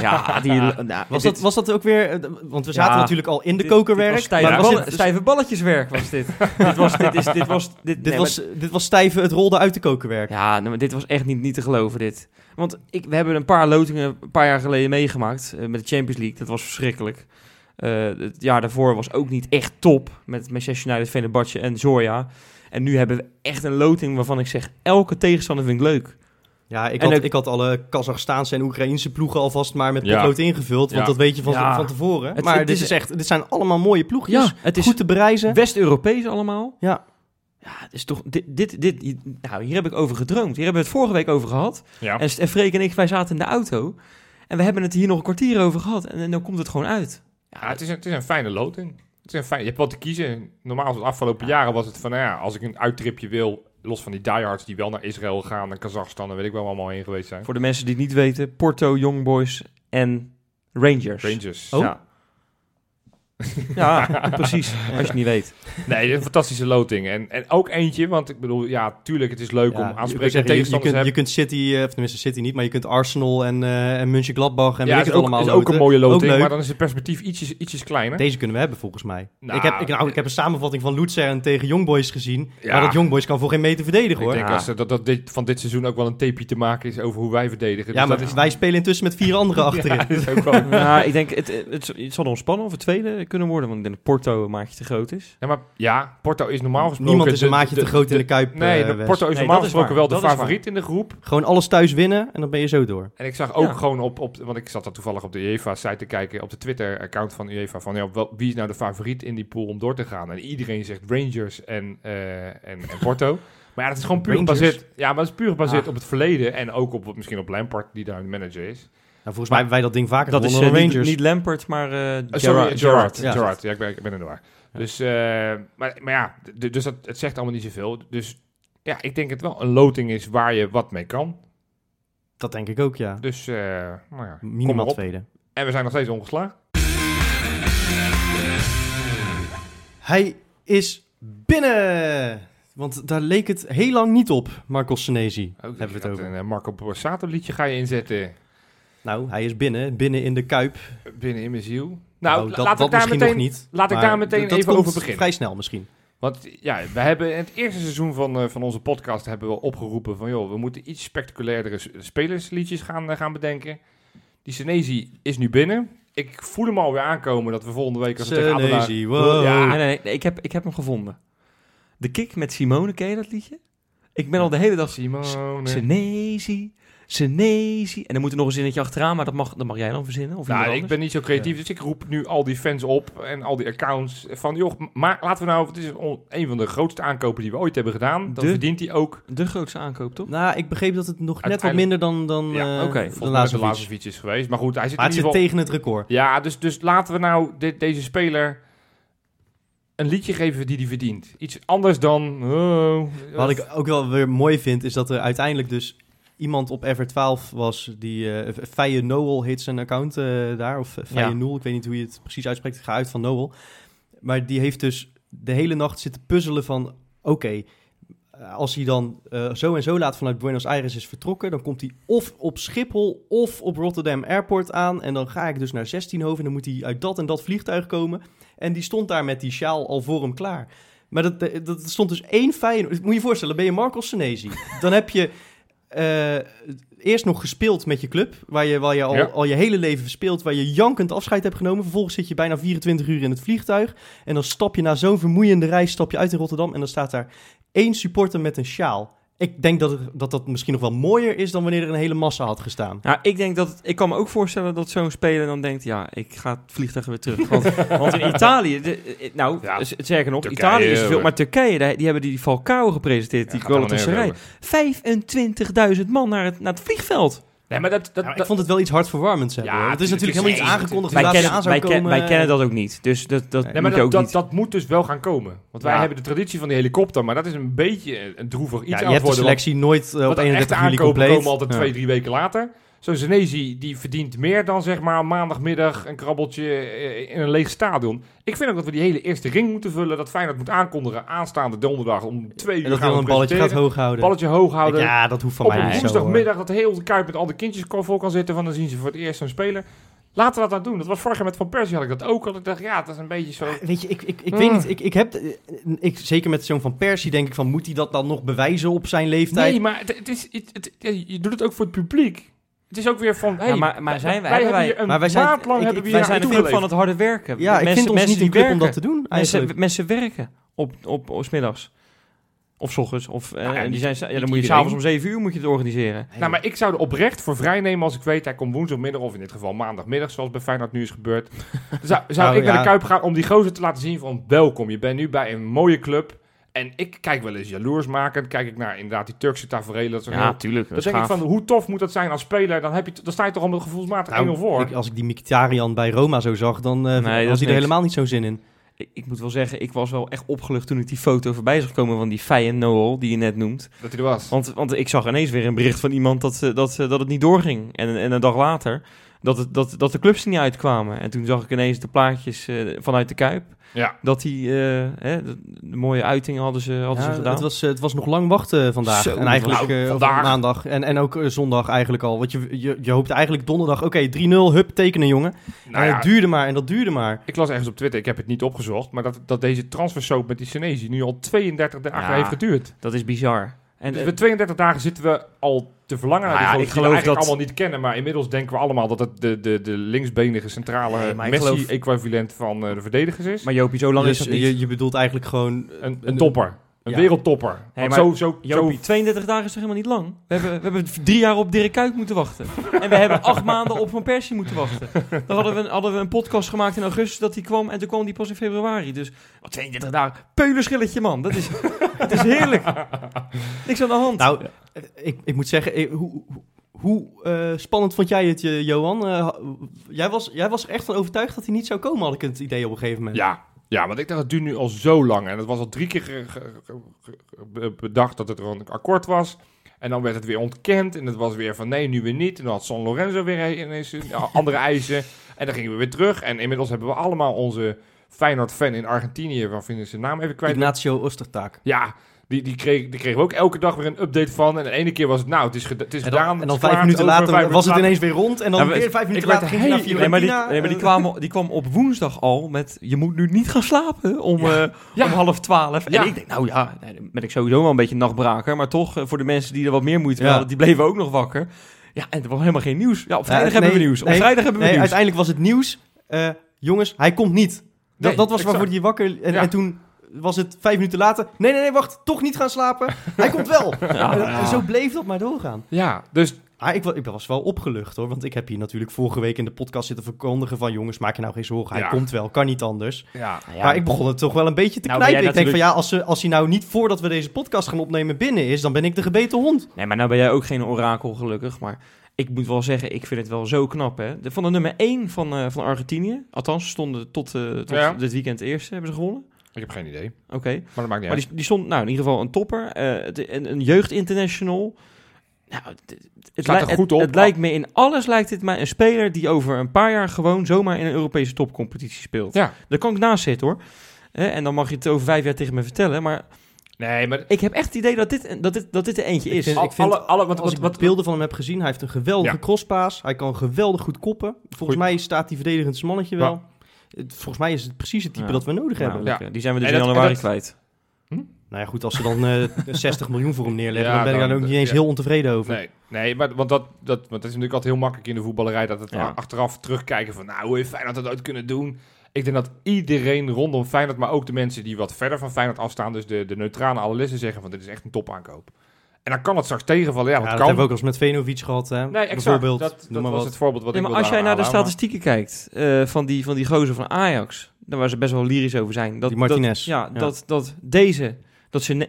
Ja, die. nou, Was dit- dat, was dat ook weer, eh, want we zaten Ja, natuurlijk al in de dit- kokerwerk. Dit stijve, maar was ballen- dit, stijve balletjeswerk was dit. dit was, dit is, dit was, dit, nee, was, dit was stijve, het rolde uit de kokerwerk. ja, nee, maar dit was echt niet, niet te geloven, dit. Want ik, we hebben een paar lotingen een paar jaar geleden meegemaakt eh, met de Champions League. Dat was verschrikkelijk. Eh, het jaar daarvoor was ook niet echt top met Manchester United, Fenerbahce en Zorya. En nu hebben we echt een loting waarvan ik zeg, elke tegenstander vind ik leuk. Ja, ik had, ik had alle Kazachstaanse en Oekraïnse ploegen alvast maar met Ja. potlood ingevuld. Want Ja. dat weet je van, Ja. van tevoren. Het- maar het dit, is- is echt, dit zijn allemaal mooie ploegjes. Ja, het is goed te bereizen. West-Europees allemaal. Ja. Ja, het is toch... Dit, dit, dit, nou, hier heb ik over gedroomd. Hier hebben we het vorige week over gehad. Ja. En, en Freek en ik, wij zaten in de auto. En we hebben het hier nog een kwartier over gehad. En, en dan komt het gewoon uit. Ja, het is een, het is een fijne loting. Het is een fijn, je hebt wat te kiezen. Normaal, de afgelopen jaren was het van, nou ja, als ik een uittripje wil, los van die diehards die wel naar Israël gaan en Kazachstan, en weet ik wel allemaal heen geweest zijn. Voor de mensen die het niet weten, Porto, Young Boys en Rangers. Rangers. Oh. Ja. ja, precies. Als je het niet weet. Nee, een fantastische loting. En, en ook eentje, want ik bedoel, ja, tuurlijk, het is leuk Ja, om kunt aansprekende zeggen, je- je, tegenstanders kunt, te je hebben. kunt City, eh, of tenminste City niet, maar je kunt Arsenal en, eh en Mönchengladbach en ja, weet is ik het ook, allemaal is ook een mooie loting, maar dan is het perspectief ietsjes, ietsjes kleiner. Deze kunnen we hebben volgens mij. Nou, ik, heb, ik, nou, ik heb een samenvatting van Luzern tegen Young Boys gezien. Ja. Maar dat Young Boys kan voor geen meter verdedigen ik hoor. denk Ja. als, eh, dat, dat dit, van dit seizoen ook wel een tapeje te maken is over hoe wij verdedigen. ja, Dus maar dat is, wij spelen intussen met vier anderen achterin. Ja, dat is ook wel... Ja, ik denk, het, het, het zal nog spannend of het tweede kunnen worden. Want ik denk dat Porto een maatje te groot is. Ja, maar ja, Porto is normaal gesproken... Niemand is een de- maatje de- te groot in de Kuip. Nee, eh, de. Porto is Nee, normaal is gesproken waar. wel de Dat favoriet in de groep. Gewoon alles thuis winnen en dan ben je zo door. En ik zag ook Ja. gewoon op, op, want ik zat daar toevallig op de UEFA-site te kijken, op de Twitter-account van UEFA, van ja, wel, wie is nou de favoriet in die pool om door te gaan? En iedereen zegt Rangers en, eh, en, en Porto. Maar ja, dat is gewoon puur Rangers? gebaseerd, ja, maar dat is puur gebaseerd Ah. op het verleden en ook op, misschien op Lampard, die daar een manager is. Nou, volgens mij hebben wij dat ding vaker Dat is eh, niet, Rangers. niet Lampert, maar eh Eh, sorry, Gerrard. Ja. Ja, ik ben, ik ben. Dus, eh, maar, maar ja, dus dat, het zegt allemaal niet zoveel. Dus ja, ik denk het wel een loting is waar je wat mee kan. Dat denk ik ook, ja. Dus, eh nou ja, Minimaal tweede. En we zijn nog steeds ongeslagen. Hij is binnen! Want daar leek het heel lang niet op, Marco Senesi. Ook hebben we het over. Een eh, Marco Borsato liedje ga je inzetten Nou, hij is binnen. Binnen in de Kuip. binnen in mijn ziel. Nou, dat, laat dat ik daar misschien meteen... nog niet. laat ik daar meteen even komt over beginnen. vrij snel misschien. Want ja, we hebben in het eerste seizoen van, eh, van onze podcast hebben we opgeroepen van... joh, we moeten iets spectaculairdere spelersliedjes gaan, eh, gaan bedenken. Die Senezi is nu binnen. Ik voel hem alweer aankomen dat we volgende week... Als we tegen Adelaar- Senesi, wow. Ja. Nee, nee, nee, ik, heb, ik heb hem gevonden. De kick met Simone, ken je dat liedje? Ik ben al de hele dag... Simone. Senezi, Senezi. En dan moet er nog een zinnetje achteraan, maar dat mag, dat mag jij dan verzinnen. Of Nou, ik ben niet zo creatief, dus ik roep nu al die fans op en al die accounts van... joh, maar laten we nou... Het is een van de grootste aankopen die we ooit hebben gedaan. Dan De- verdient hij ook... De grootste aankoop, toch? Nou, ik begreep dat het nog net wat minder dan, dan Ja, eh, oké. de Volgens mij de laatste laatste fiets is geweest. Maar goed, hij zit Maar in zit geval... tegen het record. Ja, dus, dus laten we nou dit, deze speler een liedje geven die hij verdient. Iets anders dan... oh, Wat ik ook wel weer mooi vind, is dat er uiteindelijk dus iemand op Ever12 was, die eh Faye Noel heet zijn account eh, daar, of uh, Faye Ja. Noel, ik weet niet hoe je het precies uitspreekt, ik ga uit van Noel. Maar die heeft dus de hele nacht zitten puzzelen van, oké, als hij dan eh, zo en zo laat vanuit Buenos Aires is vertrokken, dan komt hij of op Schiphol of op Rotterdam Airport aan. En dan ga ik dus naar 16hoven en dan moet hij uit dat en dat vliegtuig komen. En die stond daar met die sjaal al voor hem klaar. Maar dat, dat, dat stond dus één Feyenoord. Moet je je voorstellen, ben je Marcos Senesi. Dan heb je eh, eerst nog gespeeld met je club, waar je, waar je al, Ja. al je hele leven speelt, waar je jankend afscheid hebt genomen. Vervolgens zit je bijna 24 uur in het vliegtuig. En dan stap je na zo'n vermoeiende reis stap je uit in Rotterdam en dan staat daar één supporter met een sjaal. Ik denk dat, het, dat dat misschien nog wel mooier is dan wanneer er een hele massa had gestaan. Nou, ik denk dat... het- ik kan me ook voorstellen dat zo'n speler dan denkt... Ja, ik ga het vliegtuig weer terug. Want, want in Italië... de- eh, nou, Ja, z- zeker nog, Turkije, Italië is veel... Maar Turkije, die, die hebben die Falcao gepresenteerd. die gaat helemaal Galatasaray. nergens 25.000 man naar het, naar het vliegveld. Nee, maar dat... dat, Ja, maar ik vond het wel iets hartverwarmends hebben. Ja, hoor. Het is tuurlijk, natuurlijk het helemaal niet aangekondigd Wij kennen, aan zou wij, ken- komen. wij kennen dat ook niet. Dus dat, dat Nee, moet dat, ook dat, niet... dat moet dus wel gaan komen. Want wij Ja. hebben de traditie van die helikopter, maar dat is een beetje een droevig iets Ja, je hebt de want- selectie nooit eh, op Want de 31 echte juli aankopen compleet. komen altijd Ja. twee, drie weken later. Zo'n Senezi, die verdient meer dan zeg maar maandagmiddag een krabbeltje eh, in een leeg stadion. Ik vind ook dat we die hele eerste ring moeten vullen. Dat Feyenoord moet aankondigen aanstaande donderdag om twee uur En dat gaan we een balletje gaat hoog houden. Balletje hoog houden. Ja, dat hoeft van op mij niet hoor. woensdagmiddag dat heel de Kuip met al de kindjes vol kan zitten. Van dan zien ze voor het eerst zo'n speler. Laten we dat nou doen. Dat was vorig jaar met Van Persie had ik dat ook. al. ik dacht, ja, dat is een beetje zo... Weet je, ik, ik, ik weet niet. Ik, ik heb, eh, ik, zeker met zo'n Van Persie denk ik van... moet hij dat dan nog bewijzen op zijn leeftijd? Nee, maar het, het is, het, je doet het ook voor het publiek. Het is ook weer van, hey, maar- maar zijn wij hebben hebben wij- hier een Maar wij zijn- maand lang ik- hebben we ik- Wij zijn van het harde werken. ja, ik mensen, vind ons niet die een club om werken. dat te doen. Mensen, mensen werken op, op, op 's middags. Of 's ochtends. Of, eh, Nou ja, die zijn, ja, dan moet je s'avonds om 7 uur moet je het organiseren. Nou, maar ik zou er oprecht voor vrij nemen als ik weet... hij komt woensdagmiddag of in dit geval maandagmiddag... zoals bij Feyenoord nu is gebeurd. zou zou Nou, ik naar de Kuip gaan om die gozer te laten zien van... welkom, je bent nu bij een mooie club... En ik kijk wel eens jaloersmakend, kijk ik naar inderdaad die Turkse tafereelen. Dat, Ja, heel- tuurlijk. dan denk ik van, hoe tof moet dat zijn als speler? Dan, heb je, dan sta je toch al met gevoelsmatig 1-0 Nou, voor. ik- als ik die Mkhitaryan bij Roma zo zag, dan eh Nee, was is hij er niks. helemaal niet zo'n zin in. Ik, ik moet wel zeggen, ik was wel echt opgelucht toen ik die foto voorbij zag komen van die Feyenoord Noel, die je net noemt. dat hij er was. Want, want ik zag ineens weer een bericht van iemand dat, eh, dat, eh, dat het niet doorging. En, en een dag later dat, het, dat, dat de clubs er niet uitkwamen. En toen zag ik ineens de plaatjes eh, vanuit de Kuip. Ja. Dat die eh, hè, de, de mooie uitingen hadden ze, hadden Ja, ze gedaan. het, was, het was nog lang wachten vandaag. Zo, en eigenlijk nou, eh, vandaag. maandag. En, en ook zondag eigenlijk al. Want je, je, je hoopte eigenlijk donderdag, oké, 3-0, hup, tekenen jongen. Nou en ja, het duurde maar en dat duurde maar. ik las ergens op Twitter, ik heb het niet opgezocht, maar dat, dat deze transfersoap met die Senesi nu al 32 dagen Ja. heeft geduurd. Dat is bizar. En, Dus eh, we 32 dagen zitten we al te verlangen naar Nou die ja, gozer ik die we geloof eigenlijk dat- allemaal niet kennen. Maar inmiddels denken we allemaal dat het de, de, de linksbenige centrale Nee, geloof- Messi-equivalent van eh, de verdedigers is. maar Jopie, zo lang Dus is dat niet. je, je bedoelt eigenlijk gewoon... een, een topper. Een Ja. wereldtopper. Maar zo, zo, Jopie, zo, 32 dagen is toch helemaal niet lang? We hebben, we hebben drie jaar op Dirk Kuyt moeten wachten. en we hebben acht maanden op Van Persie moeten wachten. Dan hadden we, een- hadden we een podcast gemaakt in augustus dat hij kwam. En toen kwam die pas in februari. Dus wat 32 dagen. Peulenschilletje, man. Dat is, het is heerlijk. Niks aan de hand. Nou, ik, ik moet zeggen, hoe, hoe- eh, spannend vond jij het, eh, Johan? Eh, jij, was, jij was er echt van overtuigd dat hij niet zou komen, had ik het idee op een gegeven moment. ja, ja, want ik dacht, het duurt nu al zo lang. En het was al drie keer bedacht dat het er een akkoord was. En dan werd het weer ontkend. En het was weer van nee, nu weer niet. En dan had San Lorenzo weer ineens een- andere eisen. En dan gingen we weer terug. En inmiddels hebben we allemaal onze Feyenoord-fan in Argentinië. Waarvan ik zijn naam even kwijt. Ignacio Ostertaak. Ja, die, die, kreeg, die kregen we ook elke dag weer een update van. En de ene keer was het, nou, het is, geda- het is En dan, gedaan. en dan vijf minuten later vijf was het ineens weer rond. En dan Ja, maar weer vijf minuten later ging naar Nee, maar die, nee, maar die, kwamen, die kwam op woensdag al met... Je moet nu niet gaan slapen om, Ja. eh, Ja. om half twaalf. Ja. En ik denk, nou ja, dan ben ik sowieso wel een beetje een nachtbraker. Maar toch, eh, voor de mensen die er wat meer moeite hadden... die bleven ook nog wakker. Ja, en er was helemaal geen nieuws. Ja, op vrijdag hebben we nee, nieuws. Op nee, vrijdag hebben we Nee, nieuws. uiteindelijk was het nieuws. eh, jongens, hij komt niet. Dat, dat was exact. waarvoor hij wakker... En, Ja. en toen was het vijf minuten later. Nee, nee, nee, wacht. Toch niet gaan slapen. Hij komt wel. Ja, En- ja. En zo bleef dat maar doorgaan. Ja, dus Ah, ik, ik was wel opgelucht hoor. Want ik heb hier natuurlijk vorige week in de podcast zitten verkondigen van... jongens, maak je nou geen zorgen. Hij Ja. komt wel. Kan niet anders. ja, ja, maar ik begon het toch wel een beetje te Nou, knijpen. Ik denk van ja, als, ze, als hij nou niet voordat we deze podcast gaan opnemen binnen is... dan ben ik de gebeten hond. Nee, maar nou ben jij ook geen orakel, gelukkig. Maar ik moet wel zeggen, ik vind het wel zo knap, hè. De, van de nummer 1 van, eh, van Argentinië. Althans, stonden tot, eh, tot Ja. dit weekend eerste. Hebben ze gewonnen? Ik heb geen idee. Oké. Maar dat maakt niet Maar uit. die, die stond, nou, in ieder geval een topper. eh, het- een, een jeugdinternational. Nou, het, het, het, Staat er lij- goed het- op. het lijkt me in alles lijkt het mij een speler die over een paar jaar gewoon zomaar in een Europese topcompetitie speelt. Ja. Daar kan ik naast zitten hoor. Hè, en dan mag je het over vijf jaar tegen me vertellen. Maar Nee, maar ik heb echt het idee dat dit, dat dit, dat dit er eentje Ik is. vind- ik vind- alle, alle, wat, Als wat, ik wat, beelden van hem heb gezien, hij heeft een geweldige Ja. crosspaas. Hij kan geweldig goed koppen. Volgens Goeie- mij staat die verdedigend mannetje wel. Het- Volgens mij is het precies het type Ja. dat we nodig Nou, hebben. Ja. Die zijn we dus En in dat- januari dat- kwijt. Nou ja, goed, als ze dan eh 60 miljoen voor hem neerleggen, Ja, dan ben ik dan- daar ook niet eens ja. heel ontevreden over. Nee, nee maar, want dat, dat, want het is natuurlijk altijd heel makkelijk in de voetballerij dat het Ja. achteraf terugkijken van, nou, hoe heeft Feyenoord dat ooit kunnen doen? Ik denk dat iedereen rondom Feyenoord, maar ook de mensen die wat verder van Feyenoord afstaan, dus de, de neutrale analisten zeggen van, dit is echt een topaankoop. En dan kan het straks tegenvallen. Ja, Ja, dat kan. hebben we ook al eens met Venovic gehad, hè? Nee, exact. Bijvoorbeeld, dat dat was wat. het voorbeeld wat Nee, ik maar als jij naar de maar- statistieken kijkt eh, van, die, van die gozer van Ajax, daar waar ze best wel lyrisch over zijn. Dat, Die Martinez. Dat, ja, Ja. Dat, dat deze, dat ze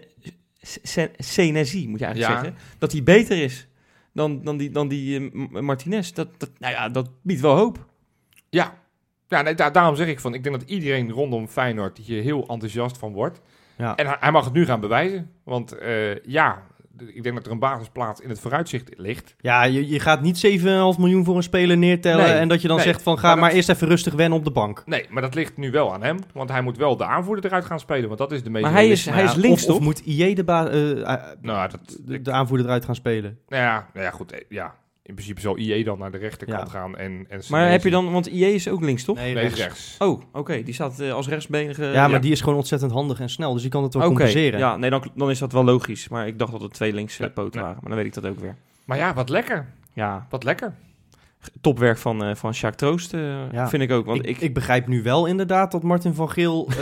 Senesi, moet je eigenlijk Ja. zeggen, dat hij beter is dan, dan die, dan die eh, Martinez. Dat, dat, nou ja, dat biedt wel hoop. Ja, ja nee, da- daarom zeg ik van, ik denk dat iedereen rondom Feyenoord hier heel enthousiast van wordt. Ja. En hij, mag het nu gaan bewijzen. Want eh, ja, ik denk dat er een basisplaats in het vooruitzicht ligt. Ja, je, je gaat niet 7,5 miljoen voor een speler neertellen Nee, en dat je dan nee. zegt van ga Maar maar, dat- eerst even rustig wennen op de bank. Nee, maar dat ligt nu wel aan hem. Want hij moet wel de aanvoerder eruit gaan spelen. Want dat is de meest Maar hij is, hij is Nou links, of, toch? Of moet IE de, ba- eh, eh, Nou, ja, dat, de, de aanvoerder eruit gaan spelen? nou ja, nou ja, goed. eh, Ja, in principe zal IE dan naar de rechterkant Ja. gaan. En, en maar heb je dan, want IE is ook links, toch? Nee, Nee, rechts. rechts. Oh, oké, die staat eh, als rechtsbenige. Ja, maar die is gewoon ontzettend handig en snel, dus die kan het wel Oké, compenseren. ja, nee, dan, dan is dat wel logisch. Maar ik dacht dat het twee links Nee, poten waren. Maar dan weet ik dat ook weer. Maar ja, wat lekker. Ja, Wat lekker. topwerk van, eh van Sjaak Troost, eh, Ja. vind ik ook. Want ik, ik, ik, begrijp nu wel inderdaad dat Martin van Geel eh,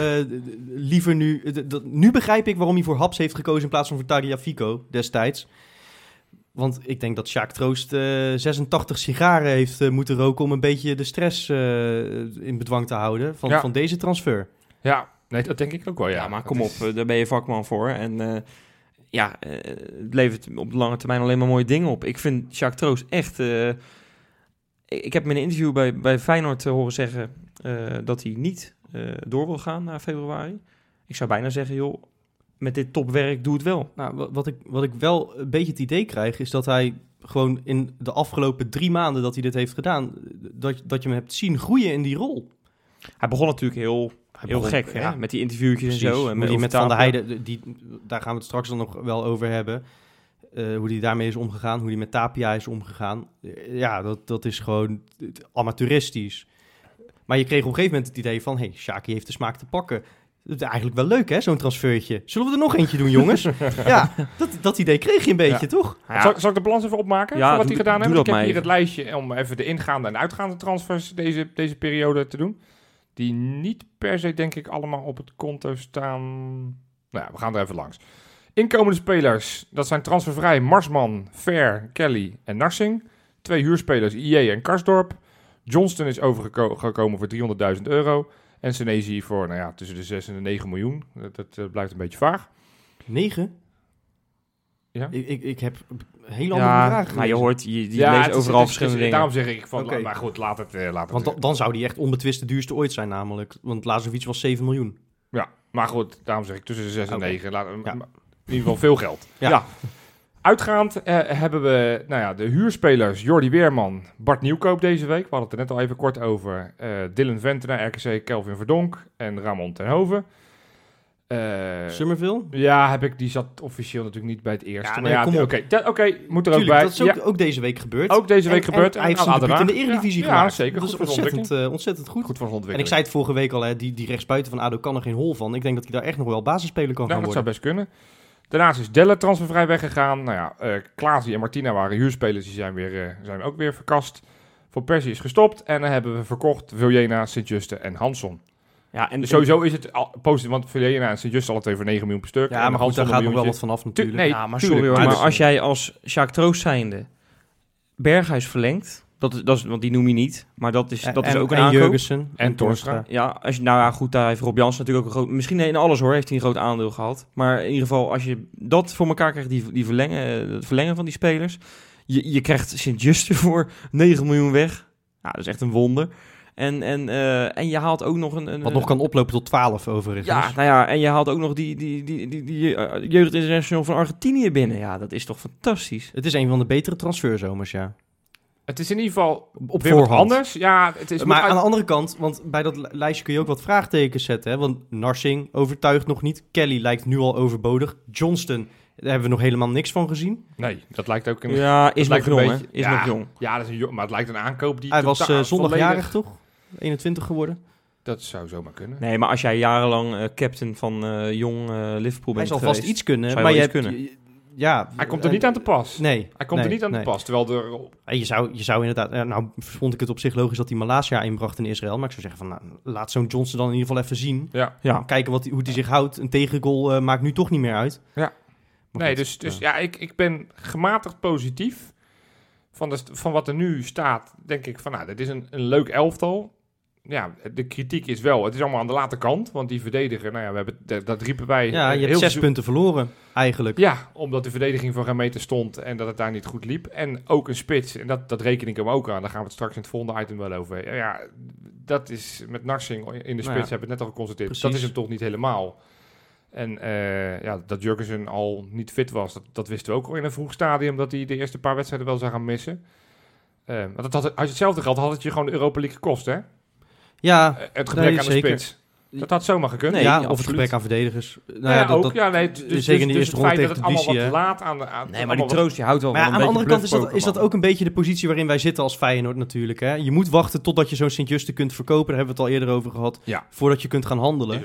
liever nu... nu begrijp ik waarom hij voor Haps heeft gekozen in plaats van voor Tagliafico destijds. Want ik denk dat Sjaak Troost eh, 86 sigaren heeft eh, moeten roken om een beetje de stress eh, in bedwang te houden van, Ja. van deze transfer. Ja, Nee, dat denk ik ook wel, ja. Ja, maar kom op, is- eh, daar ben je vakman voor. En eh, ja, eh, het levert op de lange termijn alleen maar mooie dingen op. Ik vind Jacques Troost echt... eh, ik, heb hem in een interview bij, bij Feyenoord eh, horen zeggen eh, dat hij niet eh, door wil gaan na februari. Ik zou bijna zeggen, joh, met dit topwerk doe het wel. Nou, wa- wat ik, wat ik wel een beetje het idee krijg, is dat hij gewoon in de afgelopen drie maanden dat hij dit heeft gedaan, dat, dat je hem hebt zien groeien in die rol. Hij begon natuurlijk heel, Hij heel begon- gek, ja, hè? met die interviewtjes Precies. en zo. En hoe die met Van der Overtapen. Heijden, die, daar gaan we het straks dan nog wel over hebben. Eh, hoe die daarmee is omgegaan, hoe die met Tapia is omgegaan. Eh, ja, dat, dat is gewoon amateuristisch. Maar je kreeg op een gegeven moment het idee van... hé, hey, Shaki heeft de smaak te pakken. Dat is eigenlijk wel leuk, hè, zo'n transfertje. Zullen we er nog eentje doen, jongens? ja, dat, dat idee kreeg je een beetje, Ja. toch? Ja, Zal, zal ik de balans even opmaken Ja, van wat doe- hij gedaan heeft? Ik heb hier het lijstje om even de ingaande en uitgaande transfers deze, deze periode te doen. Die niet per se, denk ik, allemaal op het konto staan. Nou ja, we gaan er even langs. Inkomende spelers, dat zijn transfervrij Marsman, Ver, Kelly en Narsing. Twee huurspelers, IE en Karsdorp. Johnston is overgekomen voor 300.000 euro. En Senezi voor nou ja, tussen de 6 en de 9 miljoen. Dat, dat eh, blijft een beetje vaag. Negen? Ja. Ik, ik, ik heb een hele andere ja, vragen maar je hoort, je, die Ja, leest het is- overal het verschillende dingen. Daarom zeg ik van, Oké. maar goed, laat het, eh, laat het. Want dan, dan zou die echt onbetwist de duurste ooit zijn namelijk. Want Lazovic was 7 miljoen. Ja, maar goed, daarom zeg ik tussen de 6 en Oké. 9. Laat, Ja. In ieder geval veel geld. Ja. Uitgaand eh, hebben we nou ja, de huurspelers Jordi Weerman, Bart Nieuwkoop deze week. We hadden het er net al even kort over. Eh, Dylan Ventena, RKC, Kelvin Verdonk en Ramon Tenhoven. Eh, Summerville? ja, heb ik, die zat officieel natuurlijk niet bij het eerste. Ja, maar oké, moet er ook bij. dat is ook, Ja, ook deze week gebeurd. ook deze week En- gebeurd. En, hij heeft zijn in de. Eredivisie ja, gemaakt. Ja, zeker. Dat is ontzettend, ontwikkeling. ontzettend goed. Goed voor zijn En ik ontwikkeling. zei het vorige week al, hè, die, die rechtsbuiten van ADO kan er geen hol van. Ik denk dat hij daar echt nog wel basisspeler kan Ja, gaan dat zou worden. best kunnen. Daarnaast is Delle transfervrij weggegaan. Nou ja, eh Klaasie en Martina waren huurspelers. Die zijn, weer, eh, zijn ook weer verkast. Van Persie is gestopt. En dan hebben we verkocht Viljena, Sint-Juste en Hansson. Ja, en Dus sowieso is het al positief. Want Viljena en Sint-Juste alle twee voor 9 miljoen per stuk. Ja, en maar goed, Hansson daar gaat nog wel wat vanaf natuurlijk. nee, ja, maar tuurlijk, sorry hoor, maar als jij als Jacques Troost zijnde Berghuis verlengt, dat is, dat is, want die noem je niet, maar dat is, dat is ook een en aankoop. Jurgensen. En Torstra. Ja, als je, nou ja, goed, daar heeft Rob Jans natuurlijk ook een groot... Misschien in alles hoor, heeft hij een groot aandeel gehad. Maar in ieder geval, als je dat voor elkaar krijgt, die, die verlengen, het verlengen van die spelers... Je, je krijgt Sint-Juste voor 9 miljoen weg. Ja, dat is echt een wonder. En, en, eh, en je haalt ook nog een... een Wat nog kan oplopen tot 12 overigens. Ja, nou ja, en je haalt ook nog die, die, die, die, die eh, Jeugd International van Argentinië binnen. Ja, dat is toch fantastisch. Het is een van de betere transferzomers, ja. Het is in ieder geval Op weer wat voorhand. anders. Ja, het is maar aan de andere kant, want bij dat li- lijstje kun je ook wat vraagtekens zetten. Hè? Want Narsing overtuigt nog niet. Kelly lijkt nu al overbodig. Johnston, daar hebben we nog helemaal niks van gezien. Nee, dat lijkt ook een... Ja, is nog jong, beetje- Is ja. nog jong. Ja, dat is een, maar het lijkt een aankoop die Hij was eh, zondagjarig, toch? 21 geworden. Dat zou zomaar kunnen. Nee, maar als jij jarenlang eh, captain van eh, jong Liverpool Hij bent zal geweest... vast iets kunnen. Maar je hebt, iets je- ja, Hij komt er niet aan te pas. Nee. Hij komt nee, er niet aan nee. te pas. Terwijl er En Je zou, je zou inderdaad, nou vond ik het op zich logisch dat hij Malasia inbracht in Israël. Maar ik zou zeggen van, nou, laat zo'n Johnson dan in ieder geval even zien. Ja. Ja, Kijken wat, hij- hoe hij zich houdt. Een tegengoal eh, maakt nu toch niet meer uit. Ja. Maar Nee, goed, dus, dus ja. ja, ik, ik ben gematigd positief. Van, de, van wat er nu staat, denk ik van, nou, dit is een, een leuk elftal. Ja, de kritiek is wel, het is allemaal aan de late kant. Want die verdediger, nou ja, we hebben, dat, riepen wij. Ja, eh, je hebt heel zes punten verloren, eigenlijk. Ja, omdat de verdediging van geen meter stond en dat het daar niet goed liep. En ook een spits, en dat, dat reken ik hem ook aan. Daar gaan we het straks in het volgende item wel over. Ja, dat is met Narsing in de spits, Nou ja, hebben we het net al geconstateerd. precies. Dat is hem toch niet helemaal. En eh, ja, dat Jurgensen al niet fit was, dat, dat wisten we ook al in een vroeg stadium, dat hij de eerste paar wedstrijden wel zou gaan missen. Eh, maar dat had, als je hetzelfde geld had het je gewoon de Europa League gekost, hè? Ja, het gebrek Nee, aan de zeker. spits. Dat had zomaar gekund. Nee, ja of het gebrek aan verdedigers. Nou Nou ja, dat- ook. dat- ja, nee, dus, dus, zeker in dus de eerste het ronde feit dat tegen het allemaal wat laat aan de... Aan, nee, maar die troost die houdt wel Maar ja, aan de andere kant is dat, is dat ook een beetje de positie waarin wij zitten als Feyenoord natuurlijk. Hè? Je moet wachten totdat je zo'n Sint-Juste kunt verkopen. Daar hebben we het al eerder over gehad. Ja. Voordat je kunt gaan handelen.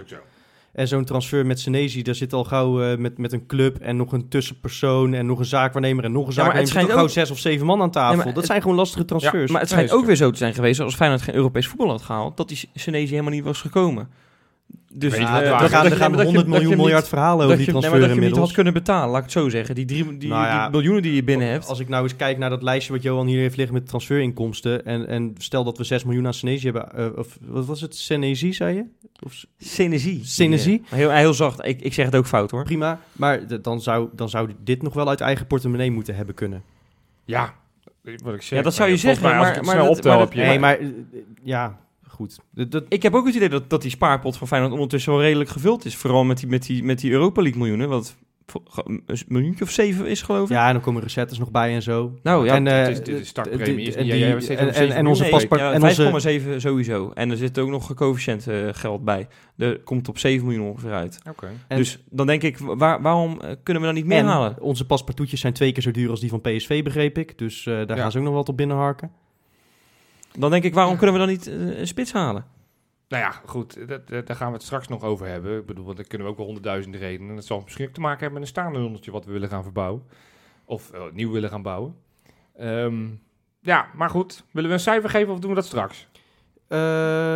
Ook. En zo'n transfer met Senezi, daar zit al gauw eh, met, met een club en nog een tussenpersoon en nog een zaakwaarnemer en nog een Ja, maar het zaakwaarnemer. schijnt zitten gauw ook- zes of zeven man aan tafel. Ja, dat het- zijn gewoon lastige transfers. Maar het schijnt ook weer zo te zijn geweest, als Feyenoord geen Europees voetbal had gehaald, dat die Senezi helemaal niet was gekomen. Dus eh, er dat- is? gaan, er gaan dat je- 100 dat je miljoen miljard verhalen over die nee, maar transfer dat je hem niet had inmiddels. kunnen betalen, laat ik het zo zeggen. Die, drie, die, Nou ja, die miljoenen die je binnen hebt. Als ik nou eens kijk naar dat lijstje wat Johan hier heeft liggen met transferinkomsten. En, en stel dat we 6 miljoen aan Senesi hebben. eh, of wat was het? Senesi, zei je? Of? Ja. Heel, heel zacht. Ik, ik zeg het ook fout hoor. prima. Maar dan zou, dan zou dit nog wel uit eigen portemonnee moeten hebben kunnen. Ja, wat ik zeg. Ja, dat zou je zeggen, als maar- ik het maar snel dat- optel, maar heb dat- je... nee, maar eh, ja, goed. Dat, dat- Ik heb ook het idee dat, dat die spaarpot van Feyenoord ondertussen wel redelijk gevuld is. Vooral met die, met die, met die Europa League miljoenen. Wat een miljoentje of zeven is geloof ik. ja, en dan komen recettes nog bij en zo. Nou ja, en, eh, dit is startpremie, is en onze onze 5,7 sowieso. En er zit ook nog coëfficiënt eh, geld bij. Er komt op 7 miljoen ongeveer uit. Oké. En- dus dan denk ik, waar, waarom eh, kunnen we dan niet meer en halen? Onze paspartoutjes zijn twee keer zo duur als die van PSV, begreep ik. Dus eh, daar Ja. gaan ze ook nog wat op binnenharken. Dan denk ik, waarom kunnen we dan niet eh, een spits halen? Nou ja, goed, dat, dat- daar gaan we het straks nog over hebben. Ik bedoel, want daar kunnen we ook wel honderdduizenden redenen. Dat zal misschien ook te maken hebben met een staande rondje wat we willen gaan verbouwen. Of eh, nieuw willen gaan bouwen. Ehm, ja, maar goed. Willen we een cijfer geven of doen we dat straks? Eh,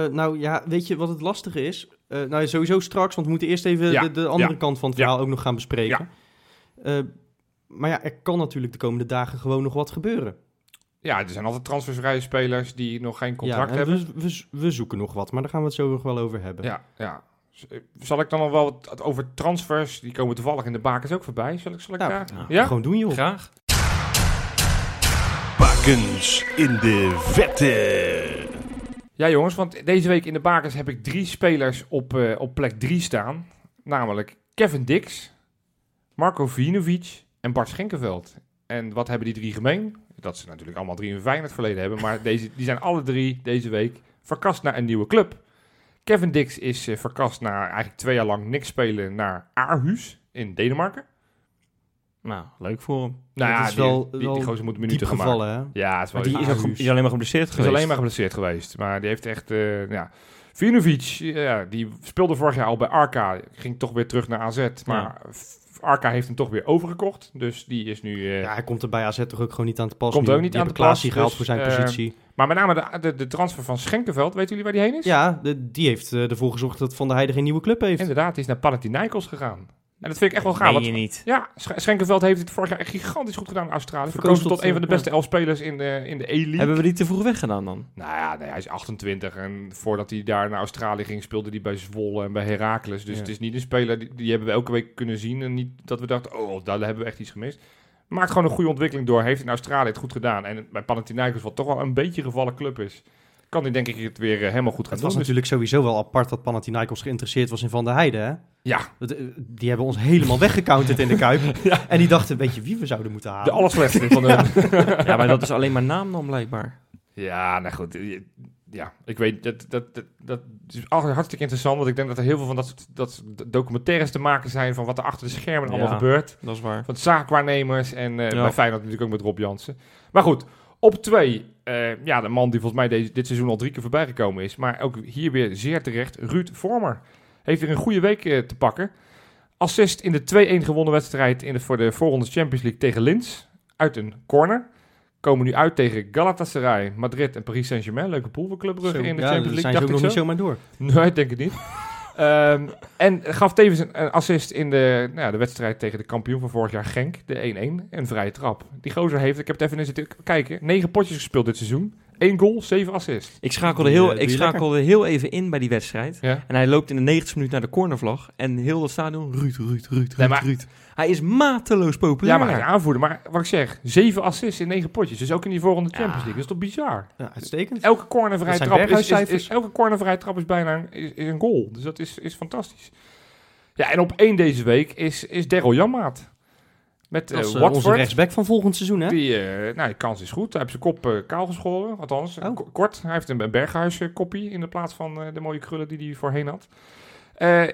nou ja, weet je wat het lastige is? Eh, nou, sowieso straks, want we moeten eerst even Ja, de, de andere ja, kant van het ja. verhaal ook nog gaan bespreken. Eh, maar ja, er kan natuurlijk de komende dagen gewoon nog wat gebeuren. Ja, er zijn altijd transfervrije spelers die nog geen contract ja, en hebben. we, we, we zoeken nog wat, maar daar gaan we het zo nog wel over hebben. Ja, ja. Eh, Zal ik dan nog wel wat over transfers? Die komen toevallig in de bakens ook voorbij. Zal ik, zal ik Nou, daar? nou, ja? Gewoon doen, joh. Graag. Bakens in de vette. Ja, jongens, want deze week in de bakens heb ik drie spelers op, eh, op plek drie staan. Namelijk Kevin Dix, Marco Vinovic en Bart Schenkenveld. En wat hebben die drie gemeen? Dat ze natuurlijk allemaal drie een Feyenoord verleden hebben. Maar deze, die zijn alle drie deze week verkast naar een nieuwe club. Kevin Dix is eh, verkast naar eigenlijk twee jaar lang niks spelen naar Aarhus in Denemarken. Nou, leuk voor hem. Nou ja, is die, wel- die, gozer moet minuten gaan maken. gevallen, hè? Ja, het is wel die is, ook, is alleen maar geblesseerd Hij is geweest. alleen maar geblesseerd geweest. Maar die heeft echt... eh ja. Vinovic, ja, die speelde vorig jaar al bij Arca. Ging toch weer terug naar AZ. Maar Arca heeft hem toch weer overgekocht. Dus die is nu... eh, Ja, hij komt er bij AZ toch ook gewoon niet aan te pas. Komt nu. ook niet Die aan te pas, gehaald dus, voor zijn eh, positie. Maar met name de, de, de transfer van Schenkenveld. Weten jullie waar die heen is? Ja, de- die heeft eh, ervoor gezorgd dat Van der Heijden geen nieuwe club heeft. Inderdaad, die is naar Panathinaikos gegaan. En dat vind ik echt wel gaaf. Want- je niet. Ja, Sch- Schenkenveld heeft het vorig jaar echt gigantisch goed gedaan in Australië. Verkozen tot tot, een van de eh, beste elf spelers in de, in de E-League. Hebben we die te vroeg weggedaan dan? Nou ja, nee, hij is 28 en voordat hij daar naar Australië ging, speelde hij bij Zwolle en bij Heracles. Dus Ja. het is niet een speler, die, die hebben we elke week kunnen zien. En niet dat we dachten, oh, daar hebben we echt iets gemist. Maakt gewoon een goede ontwikkeling door. Heeft in Australië het goed gedaan. En bij Panathinaikos, wat toch wel een beetje gevallen club is, kan hij denk ik het weer eh, helemaal goed gaan Het was doen. Dus- natuurlijk sowieso wel apart dat Panathinaikos geïnteresseerd was in Van der Heijden, hè? ja, Dat, eh, Die hebben ons helemaal weggecounterd in de Kuip. Ja. En die dachten, weet je wie we zouden moeten de halen? allerslechtste van de... Ja, maar dat is alleen maar naam dan blijkbaar. Ja, nou goed. je- Ja, ik weet, dat, dat, dat, dat is altijd hartstikke interessant. Want ik denk dat er heel veel van dat soort dat documentaires te maken zijn van wat er achter de schermen allemaal Ja. gebeurt. Dat is waar. Van zaakwaarnemers en eh Ja. bij Feyenoord natuurlijk ook met Rob Jansen. Maar goed, op twee, eh, ja, de man die volgens mij deze, dit seizoen al drie keer voorbij gekomen is. Maar ook hier weer zeer terecht, Ruud Vormer. Heeft weer een goede week eh, te pakken. Assist in de 2-1 gewonnen wedstrijd in de, voor de voorronde Champions League tegen Linz. Uit een corner. Komen nu uit tegen Galatasaray, Madrid en Paris Saint-Germain. Leuke pool voor Club Brugge in de ja, Champions League, zijn ze ook nog zo. niet zomaar door. Nee, ik denk het niet. Ehm, en gaf tevens een, assist in de, nou de wedstrijd tegen de kampioen van vorig jaar, Genk, de 1-1. Een vrije trap. Die gozer heeft, ik heb het even in zitten kijken, negen potjes gespeeld dit seizoen. Eén goal, zeven assists. Ik schakelde, heel, eh, ik schakelde heel even in bij die wedstrijd. Ja. En hij loopt in de 90 minuut naar de cornervlag. En heel dat stadion, Ruud, Ruud, Ruud, Nee, Ruud, maar- Ruud. Hij is mateloos populair. Ja, maar hij aanvoerder. Maar wat ik zeg, zeven assists in negen potjes. Dus ook in die volgende Champions League. Dat is toch bizar? Ja, uitstekend. Elke cornervrije zijn trap is, is, is- elke cornervrije trap is bijna een, is, is een goal. Dus dat is, is fantastisch. Ja, en op één deze week is, is Daryl Janmaat. Met eh, Watford. onze rechtsback van volgend seizoen, hè? Die, eh, nou, de kans is goed. Hij heeft zijn kop eh, kaal geschoren. Althans, Oh. ko- kort. Hij heeft een, Berghuis-koppie in de plaats van de mooie krullen die hij voorheen had.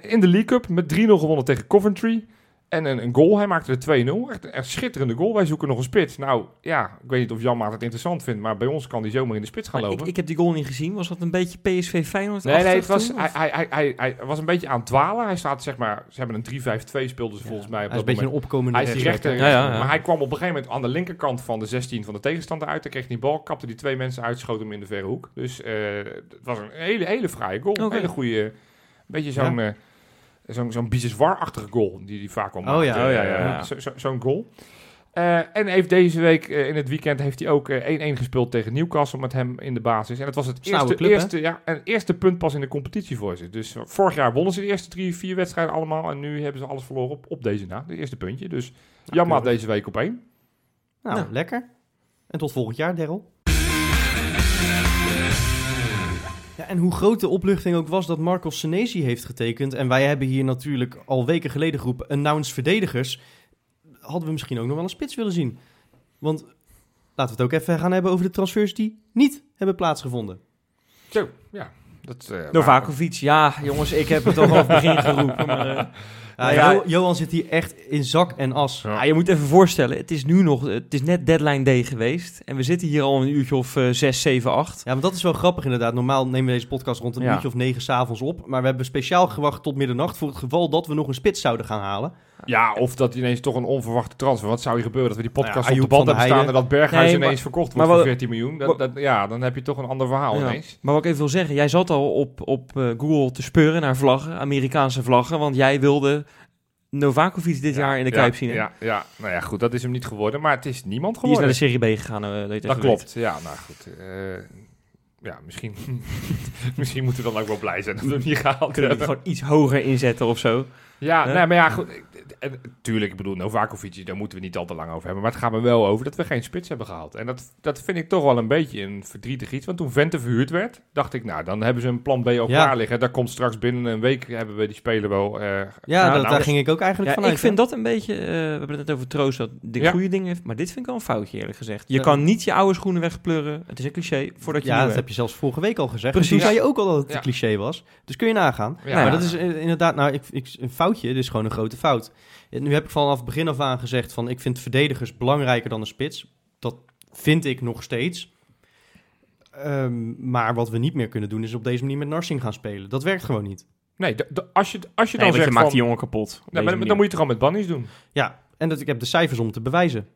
In de League Cup met 3-0 gewonnen tegen Coventry. En een, een goal. Hij maakte de 2-0. Echt een echt schitterende goal. Wij zoeken nog een spits. Nou, ja, ik weet niet of Jan Maat het interessant vindt. Maar bij ons kan hij zomaar in de spits gaan Maar lopen. ik, ik heb die goal niet gezien. Was dat een beetje PSV Feyenoord? Nee, nee, het was, toen, hij, hij, hij, hij, hij was een beetje aan het dwalen. Hij staat, zeg maar, ze hebben een 3-5-2 speelden ze volgens mij op Hij is een beetje een opkomende Hij is die rechter? Ja, ja, ja. maar hij kwam op een gegeven moment aan de linkerkant van de 16 van de tegenstander uit. Dan kreeg hij die bal, kapte die twee mensen uit, schoot hem in de verre hoek. Dus eh, het was een hele, hele fraaie goal. Een hele goede beetje zo'n eh zo'n zo'n Bizeswar-achtige goal die hij vaak al maakt. Oh ja. Eh, Oh ja, ja, ja. zo- zo- Zo'n goal. Eh, en heeft deze week eh, in het weekend heeft hij ook eh, 1-1 gespeeld tegen Newcastle met hem in de basis. En het was het Snauwe eerste, club, eerste, ja, een eerste punt pas in de competitie voor ze. Dus eh, vorig jaar wonnen ze de eerste drie, vier wedstrijden allemaal. En nu hebben ze alles verloren op, op deze na. De eerste puntje. Dus jammer deze week op één. Nou, Nou. lekker. En tot volgend jaar, Daryl. Ja, en hoe groot de opluchting ook was dat Marcos Senesi heeft getekend. En wij hebben hier natuurlijk al weken geleden geroepen, announce verdedigers. Hadden we misschien ook nog wel een spits willen zien. Want laten we het ook even gaan hebben over de transfers die niet hebben plaatsgevonden. Zo, ja. Dat, eh, Novakovic, ja jongens, ik heb het al vanaf het begin geroepen. Maar, eh, Ja, Nou ja, Jo- Johan zit hier echt in zak en as. Ja. ah, je moet even voorstellen, het is nu nog, het is net deadline day geweest. En we zitten hier al een uurtje of eh, 6, 7, 8. Ja, maar dat is wel grappig inderdaad. Normaal nemen we deze podcast rond een Ja. uurtje of negen s'avonds op. Maar we hebben speciaal gewacht tot middernacht voor het geval dat we nog een spits zouden gaan halen. Ja, of dat ineens toch een onverwachte transfer. Wat zou hier gebeuren? Dat we die podcast Nou ja, op de band hebben staan en dat Berghuis Nee, maar- ineens verkocht maar wordt voor wat- 14 miljoen. Dat, ja, dan heb je toch een ander verhaal Ja. ineens. Maar wat ik even wil zeggen, jij zat al op, op eh, Google te speuren naar vlaggen, Amerikaanse vlaggen. Want jij wilde Novakovic dit Ja, jaar in de Kuip zien. hè? Ja, ja, nou ja, goed, dat is hem niet geworden. Maar het is niemand Die is naar geworden. de Serie B gegaan. eh, dat, klopt, ja, nou goed. eh, ja, misschien, misschien moeten we dan ook wel blij zijn dat we hem niet gehaald. Kunnen we hebben. gewoon iets hoger inzetten of zo. Ja, Hè? nee, maar ja, goed. En, tuurlijk, ik bedoel, Novakovic, daar moeten we niet al te lang over hebben. Maar het gaat me wel over dat we geen spits hebben gehaald. En dat, dat vind ik toch wel een beetje een verdrietig iets. Want toen Vente verhuurd werd, dacht ik, nou, dan hebben ze een plan B al Ja. klaar liggen. Daar komt straks binnen een week, hebben we die speler wel... eh, Ja, nou, dat, nou, daar ging ik ook eigenlijk Ja, vanuit. ik vind dat een beetje, eh, we hebben het net over Troost, dat dit Ja. goede dingen heeft. Maar dit vind ik wel een foutje eerlijk gezegd. Je kan niet je oude schoenen wegpleuren. Het is een cliché, voordat je ja, dat heb je zelfs vorige week al gezegd. Precies. Toen zei je ook al dat het Ja. een cliché was. Dus kun je nagaan. Ja, maar ja. dat is eh, inderdaad, nou, ik, ik, een foutje, dit is gewoon een grote fout. En nu heb ik vanaf het begin af aan gezegd van, ik vind verdedigers belangrijker dan een spits. Dat vind ik nog steeds. Ehm, maar wat we niet meer kunnen doen, is op deze manier met Narsing gaan spelen. Dat werkt gewoon niet. Nee, de- de- als je, als je Nee, dan want je zegt maakt van... die jongen kapot. maar dan, moet je het gewoon met Bannies doen. Ja, en dat, ik heb de cijfers om te bewijzen.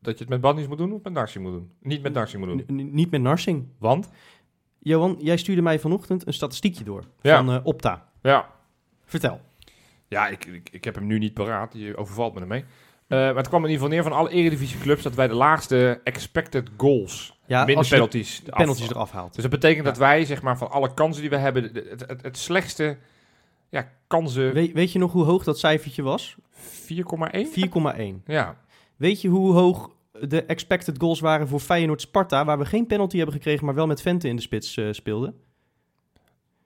Dat je het met Bannies moet doen of met Narsing moet doen. Niet met Narsing moet doen. N- niet met Narsing. Want? Johan, jij stuurde mij vanochtend een statistiekje door Ja. van eh, Opta. Ja, Vertel. Ja, ik, ik, ik heb hem nu niet paraat. Je overvalt me ermee. Eh, maar het kwam in ieder geval neer van alle eredivisieclubs dat wij de laagste expected goals, Ja, minder je de penalties, af- penalties eraf haalt. Dus dat betekent Ja. dat wij, zeg maar, van alle kansen die we hebben, het, het, het slechtste ja, kansen We- weet je nog hoe hoog dat cijfertje was? 4,1? 4,1. Ja. Weet je hoe hoog de expected goals waren voor Feyenoord Sparta, waar we geen penalty hebben gekregen, maar wel met Vente in de spits eh, speelden?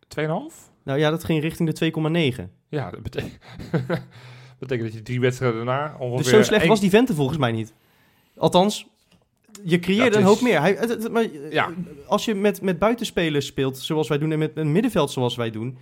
2,5? Nou ja, dat ging richting de 2,9. Ja, dat betekent, betekent dat je drie wedstrijden daarna ongeveer... Dus zo slecht één- was die Vente volgens mij niet. Althans, je creëerde Dat een is- hoop meer. Hij, het- het- maar, eh, Ja. Als je met, met buitenspelers speelt, zoals wij doen, en met een middenveld zoals wij doen,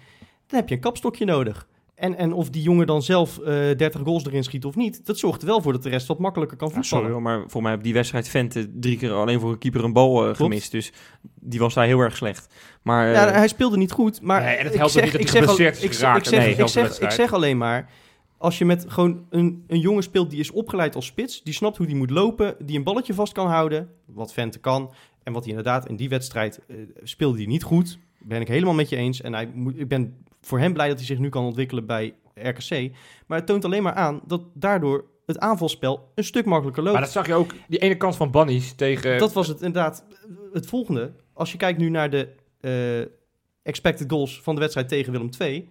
dan heb je een kapstokje nodig. En, en of die jongen dan zelf eh 30 goals erin schiet of niet, dat zorgt er wel voor dat de rest wat makkelijker kan Ja, voetballen. sorry hoor, maar voor mij heb die wedstrijd Vente drie keer alleen voor een keeper een bal eh, gemist. Dus die was daar heel erg slecht. Maar eh, Ja, hij speelde niet goed, maar Nee, en het ik helpt ook zeg, niet dat ik hij geblesseerd is ik, geraakt ik ik, zeg, ik zeg alleen maar, als je met gewoon een, een jongen speelt die is opgeleid als spits, die snapt hoe die moet lopen, die een balletje vast kan houden, wat Vente kan, en wat hij inderdaad in die wedstrijd eh, speelde hij niet goed, ben ik helemaal met je eens. En hij moet, ik ben voor hem blij dat hij zich nu kan ontwikkelen bij RKC, maar het toont alleen maar aan dat daardoor het aanvalspel een stuk makkelijker loopt. Maar dat zag je ook, die ene kant van Bannies tegen... Dat was het inderdaad het volgende. Als je kijkt nu naar de eh, expected goals van de wedstrijd tegen Willem II,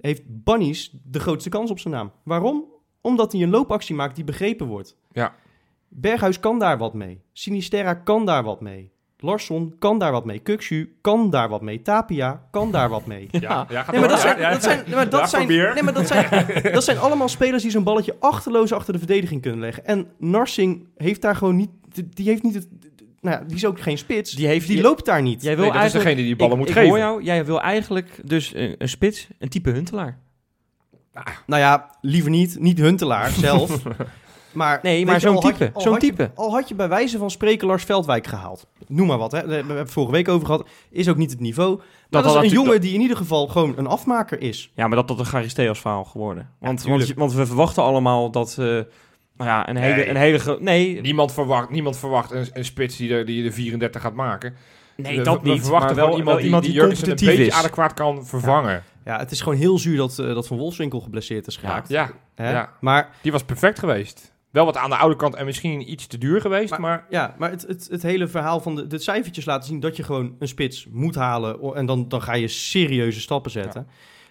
heeft Bunnies de grootste kans op zijn naam. Waarom? Omdat hij een loopactie maakt die begrepen wordt. Ja. Berghuis kan daar wat mee. Sinisterra kan daar wat mee. Larsson kan daar wat mee. Kukshu kan daar wat mee. Tapia kan daar wat mee. Ja, ja, gaat Nee, maar dat zijn, Ja, ja. dat zijn, nee, maar dat zijn, nee, maar dat zijn, dat zijn allemaal spelers die zo'n balletje achterloos achter de verdediging kunnen leggen. En Narsing heeft daar gewoon niet, die heeft niet het, nou ja, die is ook geen spits. Die heeft- die loopt daar niet. jij wil Nee, dat is eigenlijk... degene die die ballen ik, moet ik geven. hoor jou, jij wil eigenlijk dus een, een spits, een type Huntelaar. Nou ja, liever niet, niet Huntelaar zelf. Maar, Nee, maar zo'n al had type, je- zo'n had je- type. al had je bij wijze van spreken Lars Veldwijk gehaald. Noem maar wat, hè. we hebben het vorige week over gehad. Is ook niet het niveau. Maar dat, is een jongen die in ieder geval gewoon een afmaker is. Ja, maar dat dat een Charisteos verhaal geworden. Want, want, want we verwachten allemaal dat... eh, nou ja, een hele... Nee. Een hele nee, Niemand verwacht, niemand verwacht een, een spits die, er, die de 34 gaat maken. Nee, we, dat we niet. verwachten maar wel, wel iemand die, iemand die die Jurgensen een beetje is. adequaat kan vervangen. Ja, het is gewoon heel zuur dat, eh, dat Van Wolfswinkel geblesseerd is geraakt. Ja, Hè? ja. Maar, die was perfect geweest. Wel wat aan de oude kant en misschien iets te duur geweest, Maar- maar... ja, maar het, het, het hele verhaal van de, de cijfertjes laten zien dat je gewoon een spits moet halen. En dan, dan ga je serieuze stappen zetten.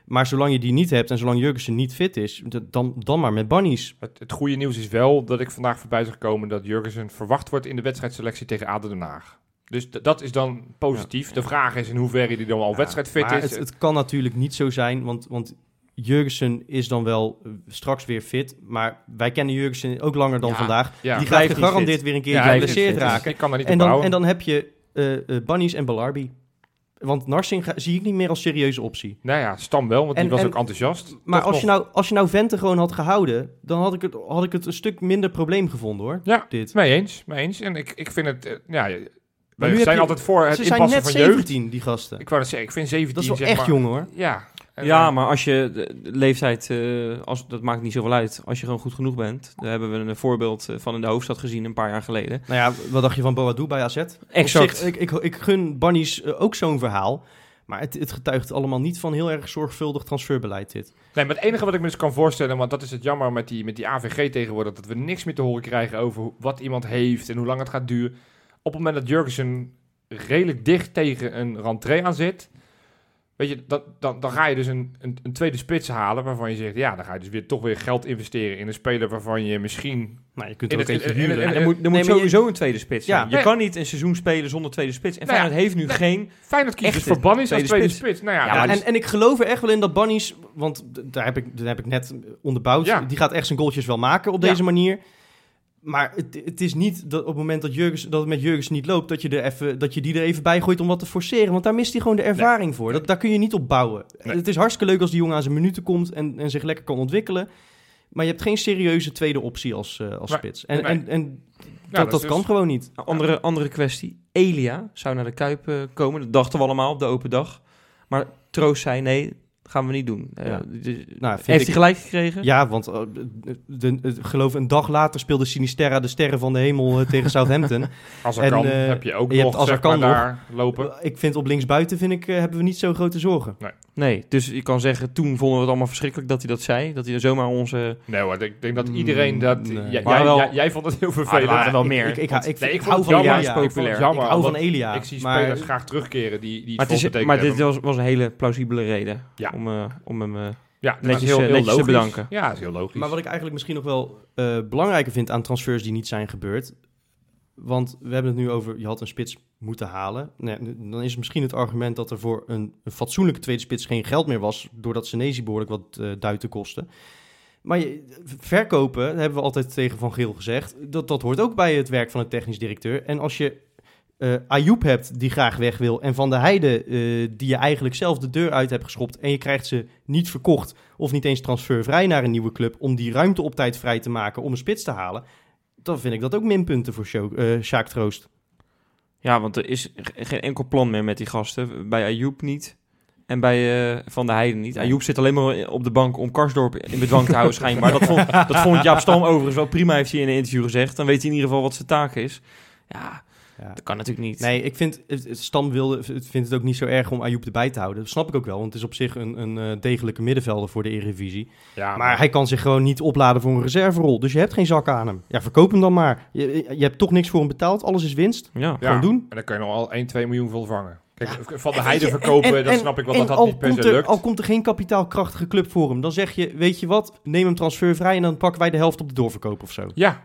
Maar zolang je die niet hebt en zolang Jurgensen niet fit is, dan, dan maar met bunnies. Het, het goede nieuws is wel dat ik vandaag voorbij zag komen dat Jurgensen verwacht wordt in de wedstrijdselectie tegen ADO Den Haag. Dus d- dat is dan positief. De vraag is in hoeverre hij dan al wedstrijdfit maar is. Het, het kan natuurlijk niet zo zijn, want, want Jurgensen is dan wel eh, straks weer fit. Maar wij kennen Jurgensen ook langer dan Ja, vandaag. ja. die gaat gegarandeerd weer een keer geblesseerd raken. Ik kan niet En dan, en dan heb je eh eh Bunnies en Belarbi. Want Narsing ga- zie ik niet meer als serieuze optie. Nou ja, Stam wel, want En- die was en- ook enthousiast. Maar als je, nou, als je nou Vente gewoon had gehouden, dan had ik het, had ik het een stuk minder probleem gevonden hoor. Ja, Dit. mee eens. Mee eens. En ik, ik vind het... ja, we zijn altijd voor het Ze zijn inpassen net van jeugd. 17, die gasten. Ik wou net zeggen, ik vind 17 Dat is wel zeg echt maar, jong hoor. Ja. En, Ja, maar als je de leeftijd, eh, als, dat maakt niet zoveel uit. Als je gewoon goed genoeg bent. Daar hebben we een voorbeeld eh, van in de hoofdstad gezien een paar jaar geleden. Nou ja, wat dacht je van Boadou bij AZ? Exact. zich, ik, ik, ik gun Bunnies eh, ook zo'n verhaal. Maar het, het getuigt allemaal niet van heel erg zorgvuldig transferbeleid dit. Nee, maar het enige wat ik me dus kan voorstellen, want dat is het jammer met die, met die AVG tegenwoordig, dat we niks meer te horen krijgen over wat iemand heeft en hoe lang het gaat duren. Op het moment dat Jurgensen redelijk dicht tegen een rentree aan zit, weet je, dat, dan, dan ga je dus een, een, een tweede spits halen waarvan je zegt, ja, dan ga je dus weer toch weer geld investeren in een speler waarvan je misschien... Nou, je kunt er ook het- eentje huren. En er moet, er moet sowieso een tweede spits Ja. Je Nee. kan niet een seizoen spelen zonder tweede spits. En Nou ja, Feyenoord heeft nu nee. geen... Feyenoord kiest dus voor Bannis als tweede spits. spits. Nou ja, en, en ik geloof er echt wel in dat Bunnies, want daar heb ik, daar heb ik net onderbouwd, Ja. die gaat echt zijn goaltjes wel maken op Ja. deze manier. Maar het, het is niet dat op het moment dat, Jurgens, dat het met Jurgens niet loopt, dat je, er even, dat je die er even bij gooit om wat te forceren. Want daar mist hij gewoon de ervaring voor. Dat, daar kun je niet op bouwen. Nee. Het is hartstikke leuk als die jongen aan zijn minuten komt en, en zich lekker kan ontwikkelen. Maar je hebt geen serieuze tweede optie als, eh, als spits. En, Nee. en, en Ja, dat, dat is kan dus- gewoon niet. Andere, andere kwestie. Elia zou naar de Kuip eh, komen. Dat dachten we allemaal op de open dag. Maar Troost zei nee, gaan we niet doen. Eh, Ja. dus- Nou, vind heeft ik- hij gelijk gekregen? Ja, want eh, de, de- de- geloof een dag later speelde Sinisterra de sterren van de hemel eh, tegen Southampton. Als er En, kan, eh, heb je ook je hebt nog, als er zeg maar, kan nog. daar lopen. Ik vind op linksbuiten vind ik, eh, hebben we niet zo grote zorgen. Nee, dus je kan zeggen, toen vonden we het allemaal verschrikkelijk dat hij dat zei. Dat hij er zomaar onze... Nee hoor, ik denk dat Mm, iedereen dat... nee. Jij, wel- jij, jij vond het heel vervelend. Ah, er waren wel ik, meer. Ik, ik, nee, vond van. Elia. is Ik vond het populair. jammer. Ik hou van Elia. Ik zie maar- spelers graag terugkeren die, die Maar, het is, het maar dit was, was een hele plausibele reden Ja. Om, eh, om hem... eh, Ja, netjes, heel, eh, heel netjes te bedanken. Ja, dat is heel logisch. Maar wat ik eigenlijk misschien nog wel eh, belangrijker vind aan transfers die niet zijn gebeurd. Want we hebben het nu over, je had een spits moeten halen. Nee, dan is het misschien het argument dat er voor een, een fatsoenlijke tweede spits geen geld meer was. Doordat Senesi behoorlijk wat eh duiten kostte. Maar je, verkopen, hebben we altijd tegen Van Geel gezegd. Dat, dat hoort ook bij het werk van een technisch directeur. En als je Ayoub hebt die graag weg wil. En Van der Heijden eh, die je eigenlijk zelf de deur uit hebt geschopt. En je krijgt ze niet verkocht of niet eens transfervrij naar een nieuwe club. Om die ruimte op tijd vrij te maken om een spits te halen. Dan vind ik dat ook minpunten voor Sjo- eh, Sjaak Troost. Ja, want er is ge- geen enkel plan meer met die gasten. Bij Ayoub niet. En bij Van der Heijden niet. Ayoub zit alleen maar op de bank om Karsdorp in bedwang te houden schijnbaar. Dat vond, dat vond Jaap Stam overigens wel prima, heeft hij in een interview gezegd. Dan weet hij in ieder geval wat zijn taak is. Ja, Ja. dat kan natuurlijk niet. Nee, ik vind, het, Stam wilde, het vindt het ook niet zo erg om Ayoub erbij te houden. Dat snap ik ook wel, want het is op zich een, een eh, degelijke middenvelder voor de Eredivisie. ja, Maar hij kan zich gewoon niet opladen voor een reserverol. Dus je hebt geen zak aan hem. Ja, verkoop hem dan maar. Je, je hebt toch niks voor hem betaald. Alles is winst. Ja. ja, gewoon doen. En dan kan je nog al 1, 2 miljoen voor vangen. Kijk, van de Heide verkopen, en- en- dat snap ik wel dat dat al niet per komt se er- lukt. Al komt er geen kapitaalkrachtige club voor hem. Dan zeg je, weet je wat, neem hem transfervrij en dan pakken wij de helft op de doorverkoop of zo. Ja,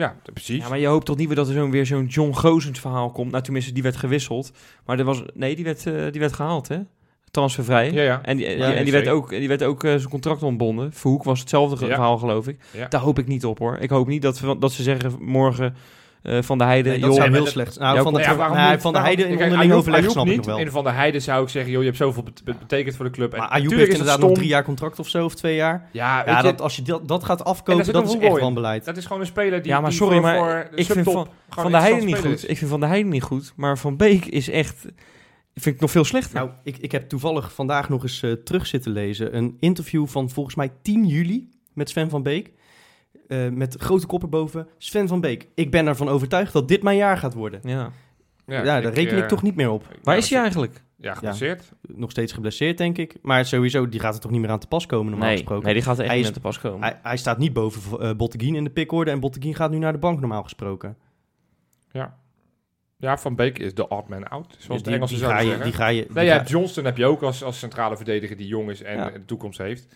ja, precies. Ja, maar je hoopt toch niet weer dat er zo'n weer zo'n John Gozens verhaal komt. Nou, tenminste, die werd gewisseld. Maar er was, nee, die werd, eh, die werd gehaald, hè? Transfervrij. ja, ja. En die, Ja, die- en die werd ook, die werd ook eh, zijn contract ontbonden. Verhoek was hetzelfde verhaal, geloof ik. Daar hoop ik niet op, hoor. Ik hoop niet dat, we, dat ze zeggen morgen eh, van de Heide... Nee, dat joh, heel slecht. Nou, Ja, van de, Nou ja, waarom nee, niet? van de Waarom- Heide in Kijk, onderling Ayoub- overleg Ayoub snap ik nog wel. En van de Heide zou ik zeggen, joh, je hebt zoveel bet- bet- betekend voor de club. En Maar Ayoub heeft is het inderdaad nog drie jaar contract of zo, of twee jaar. Ja, je, dat, als je dat, dat gaat En afkopen, dat is dat ook is een echt wanbeleid. dat is gewoon een speler die Ja, maar die sorry, voor, maar voor de ik vind van- de Heide niet goed. Ik vind Van de Heide niet goed. Maar Van Beek is echt... Vind ik nog veel slechter. Nou, ik, ik heb toevallig vandaag nog eens eh, terug zitten lezen. Een interview van volgens mij 10 juli met Sven van Beek. Eh, met grote koppen boven. Sven van Beek, ik ben ervan overtuigd dat dit mijn jaar gaat worden. ja. Ja, daar reken ik eh, toch niet meer op. Waar is hij eigenlijk? Ja, geblesseerd. Nog steeds geblesseerd, denk ik. Maar sowieso, die gaat er toch niet meer aan te pas komen, normaal Nee, gesproken. nee, die gaat er echt Hij niet aan te pas komen. Hij, hij staat niet boven eh Botteguin in de pickorde en Botteguin gaat nu naar de bank, normaal gesproken. Ja, Van Beek is de odd man out, zoals Dus de die, Engelsen die, ga je, zeggen. die ga je... die Nee, ja, ga- Johnston heb je ook als, als centrale verdediger die jong is en Ja. een toekomst heeft.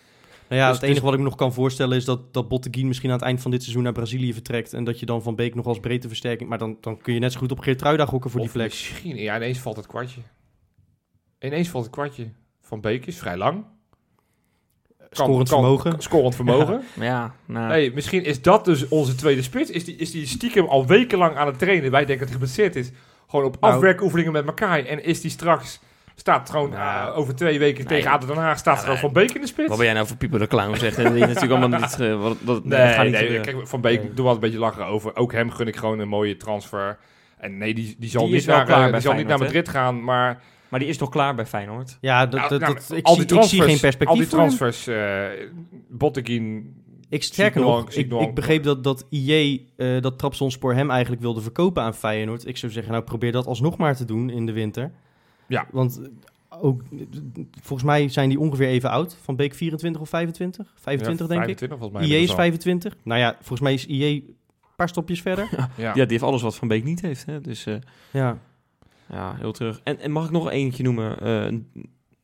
Nou ja, Dus het enige is- wat ik me nog kan voorstellen is dat, dat Botteguin misschien aan het eind van dit seizoen naar Brazilië vertrekt. En dat je dan Van Beek nog als breedteversterking... Maar dan, dan kun je net zo goed op Geertruida gokken voor Of die plek. misschien, ja, ineens valt het kwartje. Ineens valt het kwartje. Van Beek is vrij lang. Kan- Scorend kan- vermogen. kan- Scorend vermogen. Maar ja, nou, Nee, misschien is dat dus onze tweede spits. Is die, is die stiekem al wekenlang aan het trainen. Wij denken dat hij geblesseerd is. Gewoon op Nou. afwerkoefeningen met elkaar. En is die straks... Staat gewoon Nou. eh, over twee weken Nee. tegen ADO Den Haag... Staat Ja, gewoon nee. Van Beek in de spits? wat ben jij nou voor Pieper de Clown zeggen? Dat je natuurlijk allemaal niet... eh, wat, dat, dat Nee, gaat niet nee, kijk, Van Beek Nee. doe wel een beetje lachen over. Ook hem gun ik gewoon een mooie transfer. En nee, die, die zal Die niet, is wel naar, klaar eh, die zal niet naar Madrid gaan. Maar Maar die is toch klaar bij Feyenoord? Ja, dat, Nou, dat, nou, dat- ik, al zie, die ik zie geen perspectief Al die transfers, eh Botteguin... Ik sterker nog ik begreep dat, dat IE eh dat Trabzonspor hem eigenlijk wilde verkopen aan Feyenoord. Ik zou zeggen, nou probeer dat alsnog maar te doen in de winter. Ja. Want eh, ook, volgens mij zijn die ongeveer even oud. Van Beek 24 of 25? 25 ja, denk 25 volgens mij. ik. IE is inmiddels 25. Nou ja, volgens mij is IE een paar stopjes verder. Ja. Ja, die heeft alles wat Van Beek niet heeft. Hè? Dus eh, ja. ja, heel terug. En, en mag ik nog eentje noemen? Eh,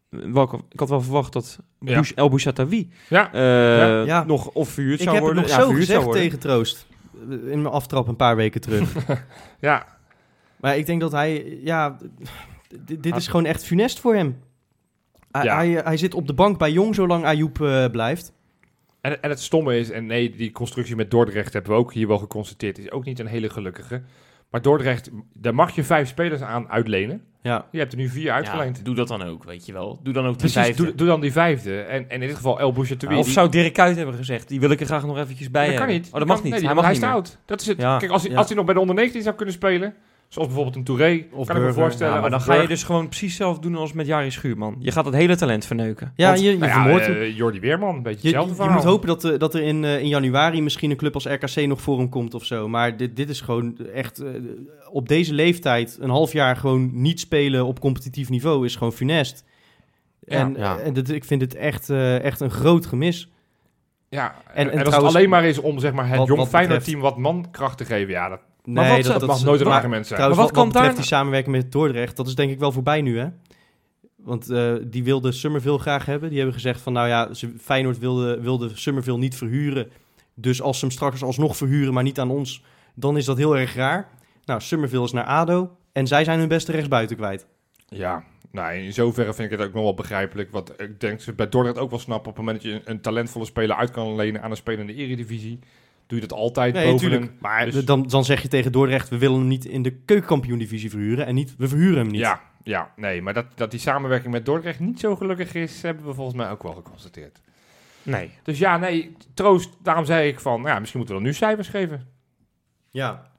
welke, ik had wel verwacht dat Ja. Bouch- El Bouchatawi Ja. eh, Ja. Ja. nog of verhuurd Ik zou heb het worden. nog ja, zo gezegd worden. tegen Troost. In mijn aftrap een paar weken terug. ja, Maar ik denk dat hij, ja, d- dit Ah. is gewoon echt funest voor hem. Hij, Ja. hij, hij zit op de bank bij Jong zolang Ayoub eh, blijft. En, en het stomme is, en nee, die constructie met Dordrecht hebben we ook hier wel geconstateerd, is ook niet een hele gelukkige. Maar Dordrecht, daar mag je vijf spelers aan uitlenen. Ja. Je hebt er nu vier uitgeleend. Ja, doe dat dan ook, weet je wel. Doe dan ook die Precies, vijfde. doe, doe dan die vijfde. En, en in dit geval El Bouchatoui. of die- zou Dirk Kuyt hebben gezegd, die wil ik er graag nog eventjes bij dat kan hebben. niet. Oh, dat kan- mag niet. nee, hij mag hij niet is meer. oud. Dat is het. Ja, Kijk, als hij, ja. als hij nog bij de onder 19 zou kunnen spelen, zoals bijvoorbeeld een Touré, Of kan ik me Burger. voorstellen. Ja, maar dan ga je dus gewoon precies zelf doen als met Jari Schuurman. Je gaat het hele talent verneuken. Ja, Want, je, je nou ja, eh, Jordi Weerman, een beetje Je, hetzelfde je moet hopen dat, eh, dat er in, eh, in januari misschien een club als RKC nog voor hem komt of zo. Maar dit, dit is gewoon echt op deze leeftijd een half jaar gewoon niet spelen op competitief niveau is gewoon funest. En ja. en dat, ik vind het echt, echt een groot gemis. Ja, en, en en, als trouwens- het alleen maar is om zeg maar, het Wat- jong wat Feyenoord team wat mankracht te geven, ja, dat, Nee, wat- dat, dat mag nooit een argument zijn. Trouwens, Maar wat, wat betreft daar- die samenwerking met Dordrecht, dat is denk ik wel voorbij nu, hè? Want eh, die wilde Summerville graag hebben. Die hebben gezegd van, nou ja, ze, Feyenoord wilde, wilde Summerville niet verhuren. Dus als ze hem straks alsnog verhuren, maar niet aan ons, dan is dat heel erg raar. Nou, Summerville is naar ADO en zij zijn hun beste rechtsbuiten kwijt. Ja, nou, in zoverre vind ik het ook nog wel begrijpelijk. Want ik denk ze bij Dordrecht ook wel snappen... op het moment dat je een, een talentvolle speler uit kan lenen aan een speler in de eredivisie... doe je dat altijd Nee, boven Maar dus- dan, dan zeg je tegen Dordrecht, we willen hem niet in de keukenkampioen-divisie verhuren. En niet, we verhuren hem niet. Ja, ja, nee, maar dat, dat die samenwerking met Dordrecht niet zo gelukkig is... hebben we volgens mij ook wel geconstateerd. Nee. Dus ja, nee, troost. Daarom zei ik van, ja, misschien moeten we dan nu cijfers geven. ja.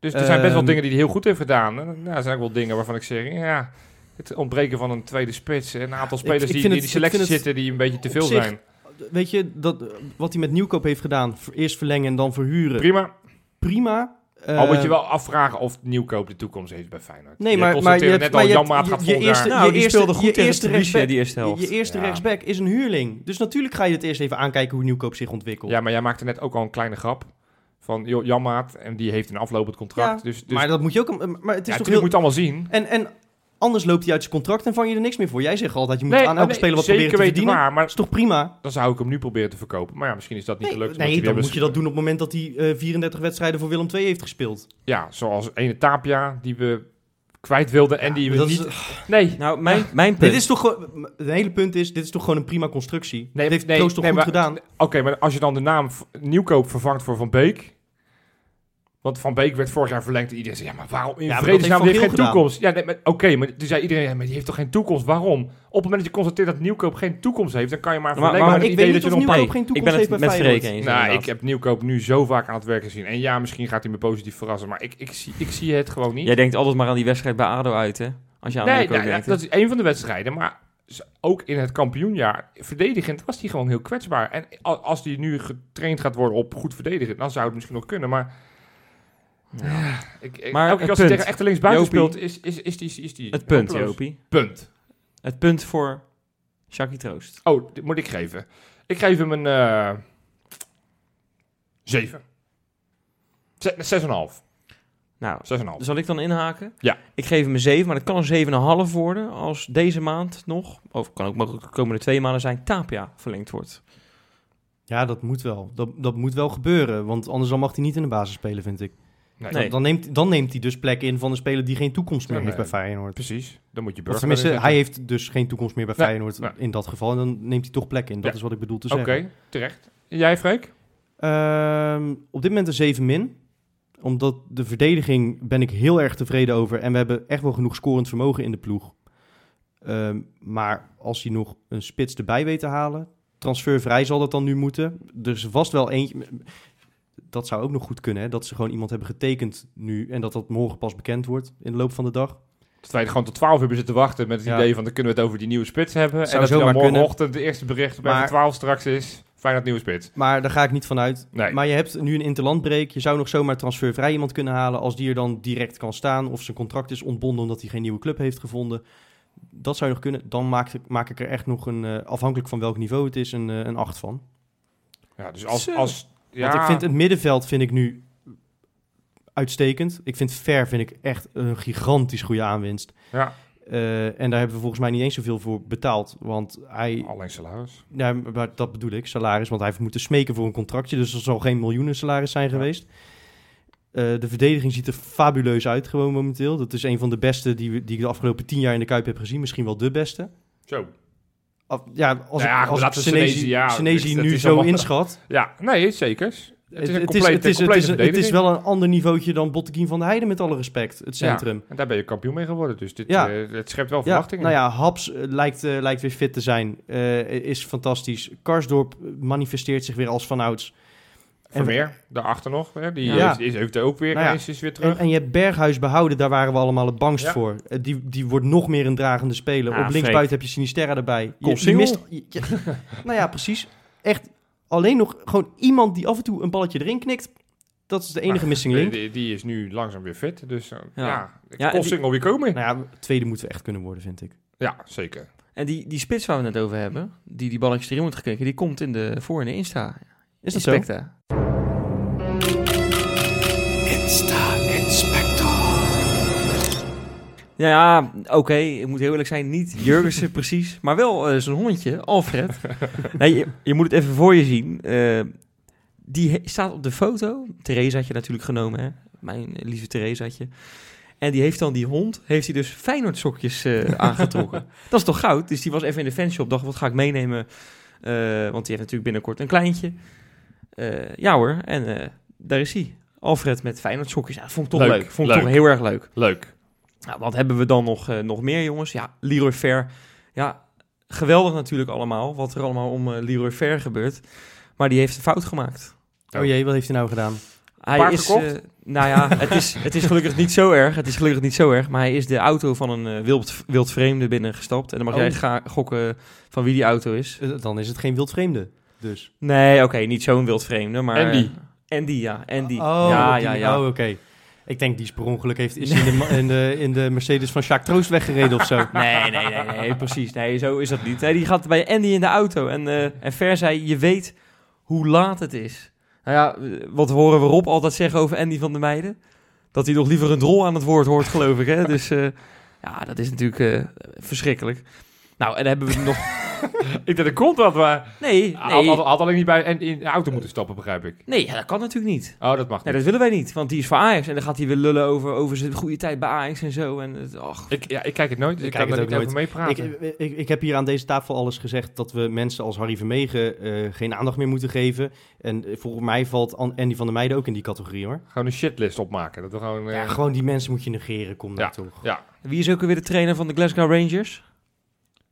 Dus er zijn best wel Ehm, dingen die hij heel goed heeft gedaan. En, nou, er zijn ook wel dingen waarvan ik zeg, ja... Het ontbreken van een tweede spits. Een aantal spelers ik die in die selectie het zitten die een beetje te veel zijn. Weet je, dat, wat hij met Nieuwkoop heeft gedaan, voor- eerst verlengen en dan verhuren, Prima. prima. Al moet je Eh, wel afvragen of Nieuwkoop de toekomst heeft bij Feyenoord. Nee, Je maar, maar je hebt, maar al, je Jan hebt- Maat je- gaat je volgend eerste, Nou, je die eerste, speelde goed je eerste rechtsback, die eerste helft. Je eerste Ja. rechtsback is een huurling. Dus natuurlijk ga je het eerst even aankijken hoe Nieuwkoop zich ontwikkelt. Ja, maar jij maakte net ook al een kleine grap van joh, Jan Maat. En die heeft een aflopend contract. Ja, dus dus maar dat moet je ook... Maar het is ja, toch natuurlijk heel... moet je allemaal zien. En, en anders loopt hij uit zijn contract en vang je er niks meer voor. Jij zegt altijd, je moet Nee, aan elke nee, speler wat zeker proberen te verdienen. waar, maar Dat is toch prima? dan zou ik hem nu proberen te verkopen. Maar ja, misschien is dat niet Nee, gelukt. omdat nee dan moet je dat doen op het moment dat hij eh, 34 wedstrijden voor Willem II heeft gespeeld. Ja, zoals ene Tapia die we kwijt wilden en die we niet... is- nee, Nou, mijn, mijn punt... Dit is toch. Het hele punt is, dit is toch gewoon een prima constructie. Nee, dat heeft nee, Troost toch nee, goed maar- gedaan? Oké, maar als je dan de naam Nieuwkoop vervangt voor Van Beek... Want Van Beek werd vorig jaar verlengd en iedereen zei... Ja, maar waarom in Ja, maar vredesnaam? Die heeft geen toekomst. Ja, nee, oké, maar toen zei iedereen... Ja, maar die heeft toch geen toekomst? Waarom? Op het moment dat je constateert dat Nieuwkoop geen toekomst heeft... dan kan je maar verlengen maar ik idee weet dat niet je of nog... Nieuwkoop Nee, geen ik toekomst ben het met. Freek eens. Nou, inderdaad. ik heb Nieuwkoop nu zo vaak aan het werk gezien. En ja, misschien gaat hij me positief verrassen. Maar ik, ik, zie, ik zie het gewoon niet. Jij denkt altijd maar aan die wedstrijd bij ADO uit, hè? Als je aan nee, Nieuwkoop nou, ja, denkt. dat is één van de wedstrijden. Maar ook in het kampioenjaar, verdedigend was hij gewoon heel kwetsbaar. En als hij nu getraind gaat worden op goed verdedigen, dan zou het misschien nog kunnen. Maar Ja. Ik, ik, Maar elke keer het als hij tegen echte linksbuiten speelt, is, is, is die... Is die Het punt. Jopie. Punt. Het punt voor Shaki Troost. Oh, dit moet ik geven. Ik geef hem een... eh 7. 6,5. Nou, 6,5. zal ik dan inhaken? Ja. Ik geef hem een 7, maar dat kan een 7,5 worden als deze maand nog, of kan ook mogelijk de komende twee maanden zijn, Tapia verlengd wordt. Ja, dat moet wel. Dat, dat moet wel gebeuren, want anders dan mag hij niet in de basis spelen, vind ik. Nee, Nee. Dan, dan neemt, dan neemt hij dus plek in van een speler die geen toekomst meer heeft bij. Feyenoord. Precies. Dan moet je Of burger tenminste, erin hij heeft dus geen toekomst meer bij Nee, Feyenoord nee. in dat geval. En dan neemt hij toch plek in. Dat Ja. is wat ik bedoel te Oké, zeggen. terecht. Jij, Freek? Ehm, op dit moment een 7 min. Omdat de verdediging ben ik heel erg tevreden over. En we hebben echt wel genoeg scorend vermogen in de ploeg. Ehm, maar als je nog een spits erbij weet te halen... transfervrij zal dat dan nu moeten. Er is vast wel eentje... Dat zou ook nog goed kunnen, hè? Dat ze gewoon iemand hebben getekend nu... en dat dat morgen pas bekend wordt in de loop van de dag. Dat wij gewoon tot 12 hebben zitten wachten met het Ja. idee van dan kunnen we het over die nieuwe spits hebben. Zou en dat hij dan morgenochtend de eerste bericht bij Maar- 12 straks is. Feyenoord nieuwe spits. Maar daar ga ik niet van uit. Nee. Maar je hebt nu een interlandbreek. Je zou nog zomaar transfervrij iemand kunnen halen als die er dan direct kan staan. Of zijn contract is ontbonden omdat hij geen nieuwe club heeft gevonden. Dat zou je nog kunnen. Dan maak ik, maak ik er echt nog een, eh, afhankelijk van welk niveau het is, een, eh, een 8 van. Ja, dus als... Zo. als ja, Want ik vind het middenveld vind ik nu uitstekend. Ik vind Ver vind ik echt een gigantisch goede aanwinst. Ja, Eh, en daar hebben we volgens mij niet eens zoveel voor betaald. Want hij, alleen salaris. Ja, maar dat bedoel ik, salaris. Want hij heeft moeten smeken voor een contractje. Dus er zal geen miljoenen salaris zijn Ja. geweest. Eh, de verdediging ziet er fabuleus uit gewoon momenteel. Dat is een van de beste die, we- die ik de afgelopen tien jaar in de Kuip heb gezien. Misschien wel de beste. Zo. Af- ja, als Ja, ik, ik Senesi, ja, het nu zo allemaal- inschat. Ja, nee, zeker. Het is een Het, is, het, het, wel een ander niveautje dan Botteguin van de Heide, met alle respect. Het centrum. En daar ben je kampioen mee geworden. Dus dit, Ja. eh, het schept wel Ja, verwachtingen. nou ja, Haps eh, lijkt, eh, lijkt weer fit te zijn. Is fantastisch. Karsdorp manifesteert zich weer als vanouds. Vermeer, daarachter nog. Hè, die Ja. heeft, is, heeft er ook weer Nou ja, eens is weer terug. En, en je hebt Berghuis behouden, daar waren we allemaal het bangst Ja. voor. Eh, die, die wordt nog meer een dragende speler. Ja, Op linksbuiten heb je Sinisterra erbij. Je, mist... je- je- nou ja, precies. Echt alleen nog gewoon iemand die af en toe een balletje erin knikt. Dat is de enige Maar missing die- link. Die, die is nu langzaam weer fit. Dus eh, ja, Ja. single weer komen. Nou ja, tweede moeten we echt kunnen worden, vind ik. Ja, zeker. En die, die spits waar we het net over hebben, die die balletjes erin moet gekeken, die komt in de voor in de Insta. Is dat zo? Inspecta. Ja, ja oké, ik moet heel eerlijk zijn, niet Jurgensen precies, maar wel eh, zijn hondje, Alfred. nee, je, je moet het even voor je zien. Eh, die staat op de foto, Therese had je natuurlijk genomen, hè? mijn lieve Theresaatje. En die heeft dan die hond, heeft hij dus Feyenoord sokjes eh, aangetrokken. Dat is toch goud? Dus die was even in de fanshop, dacht wat ga ik meenemen? Want die heeft natuurlijk binnenkort een kleintje. Ja hoor, en daar is hij. Alfred met Feyenoord sokjes. Ja, dat vond ik toch leuk. Leuk, Vond ik leuk. toch heel erg leuk. Leuk. Nou, wat hebben we dan nog, eh, nog meer, jongens? Ja, Leroy Fair. Ja, geweldig natuurlijk allemaal. Wat er allemaal om eh, Leroy Fair gebeurt. Maar die heeft een fout gemaakt. Oh jee, wat heeft hij nou gedaan? Hij Paard is, eh, nou ja, het is, het is gelukkig niet zo erg. Het is gelukkig niet zo erg. Maar hij is de auto van een eh, wild, wild vreemde binnengestapt. En dan mag Oh. jij ga, gokken van wie die auto is. Dan is het geen wildvreemde, dus. Nee, oké, niet zo'n wild vreemde, maar... Andy. Andy, ja. Andy. Oh, ja, die- ja, ja. Oh, oké. Ik denk, die is per ongeluk heeft, is in, de, in, de, in de Mercedes van Jacques Troost weggereden of zo. Nee, nee, nee, nee, precies. Nee, zo is dat niet. Nee, die gaat bij Andy in de auto. En, eh en Ver zei, je weet hoe laat het is. Nou ja, eh, wat horen we Rob altijd zeggen over Andy van der Meijden? Dat hij nog liever een drol aan het woord hoort, geloof ik. Hè? Dus eh, ja, dat is natuurlijk verschrikkelijk. Nou, en dan hebben we nog... Ik dacht, er komt wat, maar... Nee, Had, had, nee, had alleen niet bij en in de auto moeten stappen, begrijp ik. nee ja, dat kan natuurlijk niet. Oh, dat mag Nee, niet. dat willen wij niet, want die is voor Ajax. En dan gaat hij weer lullen over, over zijn goede tijd bij Ajax en zo. En, het- Ik, ja, ik kijk het nooit, dus Ik ik, kijk kan er niet ook over Ik, meepraten. ik, ik heb hier aan deze tafel alles gezegd dat we mensen als Harry Vermegen eh, geen aandacht meer moeten geven. En eh, volgens mij valt An- Andy van der Meijden ook in die categorie hoor. Gewoon een shitlist opmaken. Dat we gewoon... eh, Ja, gewoon die mensen moet je negeren, kom nou toch. ja. wie is ook weer de trainer van de Glasgow Rangers?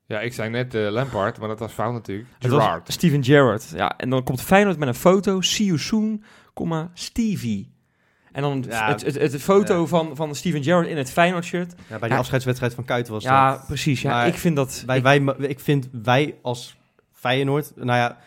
Ja, ik zei net eh, Lampard, maar dat was fout natuurlijk. Gerard. Steven Gerrard. Ja, en dan komt Feyenoord met een foto. See you soon, comma, Stevie. En dan Ja, het, het, het, foto ja. van, van Steven Gerrard in het Feyenoord shirt. Ja, bij die Ja. afscheidswedstrijd van Kuiten was Ja, dat. precies. Ja, Maar ik vind dat... Wij, ik- wij, ik vind wij als Feyenoord, nou ja,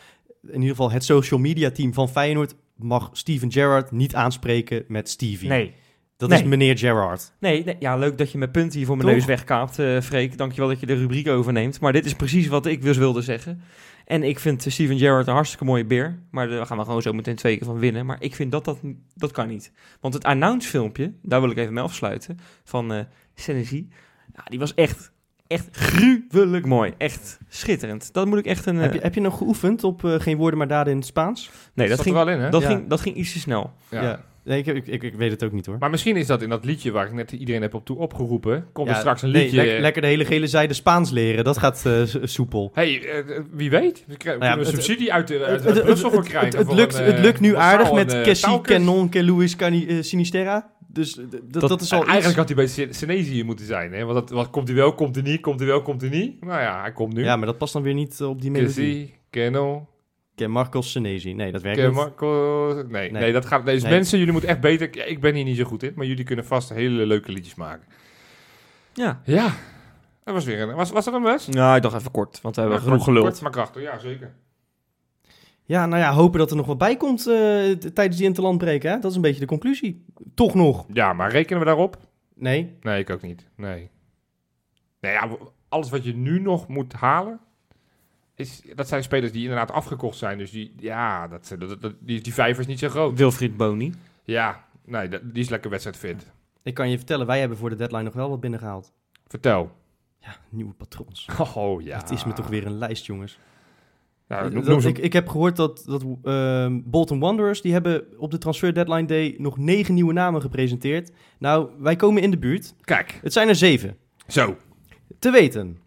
in ieder geval het social media team van Feyenoord mag Steven Gerrard niet aanspreken met Stevie. nee. Dat Nee. is meneer Gerrard. Nee, nee, ja, leuk dat je mijn punt hier voor mijn Toch? neus wegkaapt, eh Freek. Dankjewel dat je de rubriek overneemt. Maar dit is precies wat ik dus wilde zeggen. En ik vind Steven Gerrard een hartstikke mooie beer. Maar daar gaan we gewoon zo meteen twee keer van winnen. Maar ik vind dat dat, dat kan niet. Want het announce filmpje, daar wil ik even mee afsluiten, van eh Senesi. Ja, die was echt, echt gruwelijk mooi. Echt schitterend. Dat moet ik echt een... Heb, je, heb je nog geoefend op eh, geen woorden maar daden in het Spaans? nee, dat ging, er wel in, hè? dat, Ja. ging, dat ging iets te snel. ja. Nee, ik, ik, ik, ik weet het ook niet hoor. Maar misschien is dat in dat liedje waar ik net iedereen heb op toe opgeroepen. Komt Ja, er straks een nee, liedje. lek- lekker de hele gele zijde Spaans leren. Dat gaat eh, soepel. hey, eh, wie weet? We krijgen Nou ja, een het- subsidie uit, de, uit, Het, krijgen. het- lukt, een, het eh, lukt nu aardig een, met eh, Cassie. Canon, Luis Cani, eh, Sinisterra. Dus eh, dat, dat is al Eigenlijk iets. had hij bij Sin- Senezi moeten zijn. Hè? Want dat, wat, komt hij wel, komt hij niet, komt hij wel, komt hij niet. Nou ja, hij komt nu. Ja, maar dat past dan weer niet eh, op die melodie. Cassie, Canon, Marcos Senesi. Nee, dat werkt niet. Marco... Nee, nee. Nee. dat gaat... Deze Nee. mensen, jullie moeten echt beter... ja, Ik ben hier niet zo goed in, maar jullie kunnen vast hele leuke liedjes maken. Ja. Ja, dat was weer een... Was, was dat een best? Nou, ik dacht even kort, want we hebben Ja, genoeg geluld. Kort, maar krachtig, ja zeker. Ja, nou ja, hopen dat er nog wat bij komt eh, tijdens die interlandbreken. Hè? Dat is een beetje de conclusie. Toch nog. Ja, maar rekenen we daarop? Nee. Nee, ik ook niet. Nee. Nee, ja, alles wat je nu nog moet halen, is, dat zijn spelers die inderdaad afgekocht zijn. Dus die, ja, dat, dat, dat- die, die vijver is niet zo groot. Wilfried Boni. Ja, nee, dat- die is lekker wedstrijdfit. Ik kan je vertellen, wij hebben voor de deadline nog wel wat binnengehaald. Vertel. Ja, nieuwe patrons. Oh ja. Het is me toch weer een lijst, jongens. Ja, noem, Dat- noem ze- ik, ik heb gehoord dat, dat ehm, Bolton Wanderers, die hebben op de transfer deadline day nog negen nieuwe namen gepresenteerd. Nou, wij komen in de buurt. Kijk, Het zijn er zeven. zo. Te weten,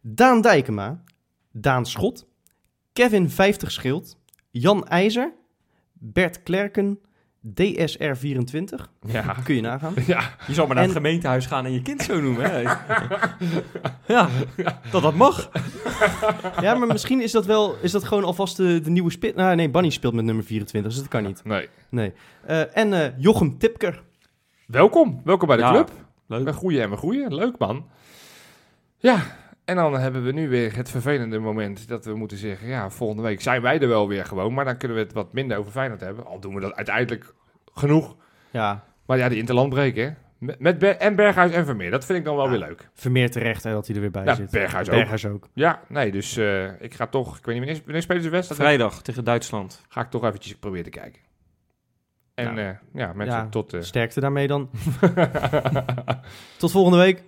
Daan Dijkema, Daan Schot, Kevin 50 Schild, Jan IJzer, Bert Klerken, DSR24. Ja. Kun je nagaan. Ja, Je zal maar naar En- het gemeentehuis gaan en je kind zo noemen. Hè? ja, dat dat mag. Ja, maar misschien is dat wel, is dat gewoon alvast de, de nieuwe spit. Nou, nee, Bunny speelt met nummer 24, dus dat kan niet. nee. Nee. Eh, en eh, Jochem Tipker. Welkom. Welkom bij de Ja, club. leuk. We groeien en we groeien. Leuk, man. Ja, en dan hebben we nu weer het vervelende moment dat we moeten zeggen... Ja, volgende week zijn wij er wel weer gewoon. Maar dan kunnen we het wat minder over Feyenoord hebben. Al doen we dat uiteindelijk genoeg. Ja, Maar ja, die interlandbreek, hè. Met, met Ber- en Berghuis en Vermeer. Dat vind ik dan wel Ja. weer leuk. Vermeer terecht hè, dat hij er weer bij Ja, zit. Berghuis ook. Berghuis ook. Ja, nee, dus eh, ik ga toch... Ik weet niet, wanneer, wanneer spelen ze de wedstrijd? Vrijdag tegen Duitsland. Ga ik toch eventjes proberen te kijken. En Nou, eh, ja, mensen ja. tot... eh, Sterkte daarmee dan. Tot volgende week.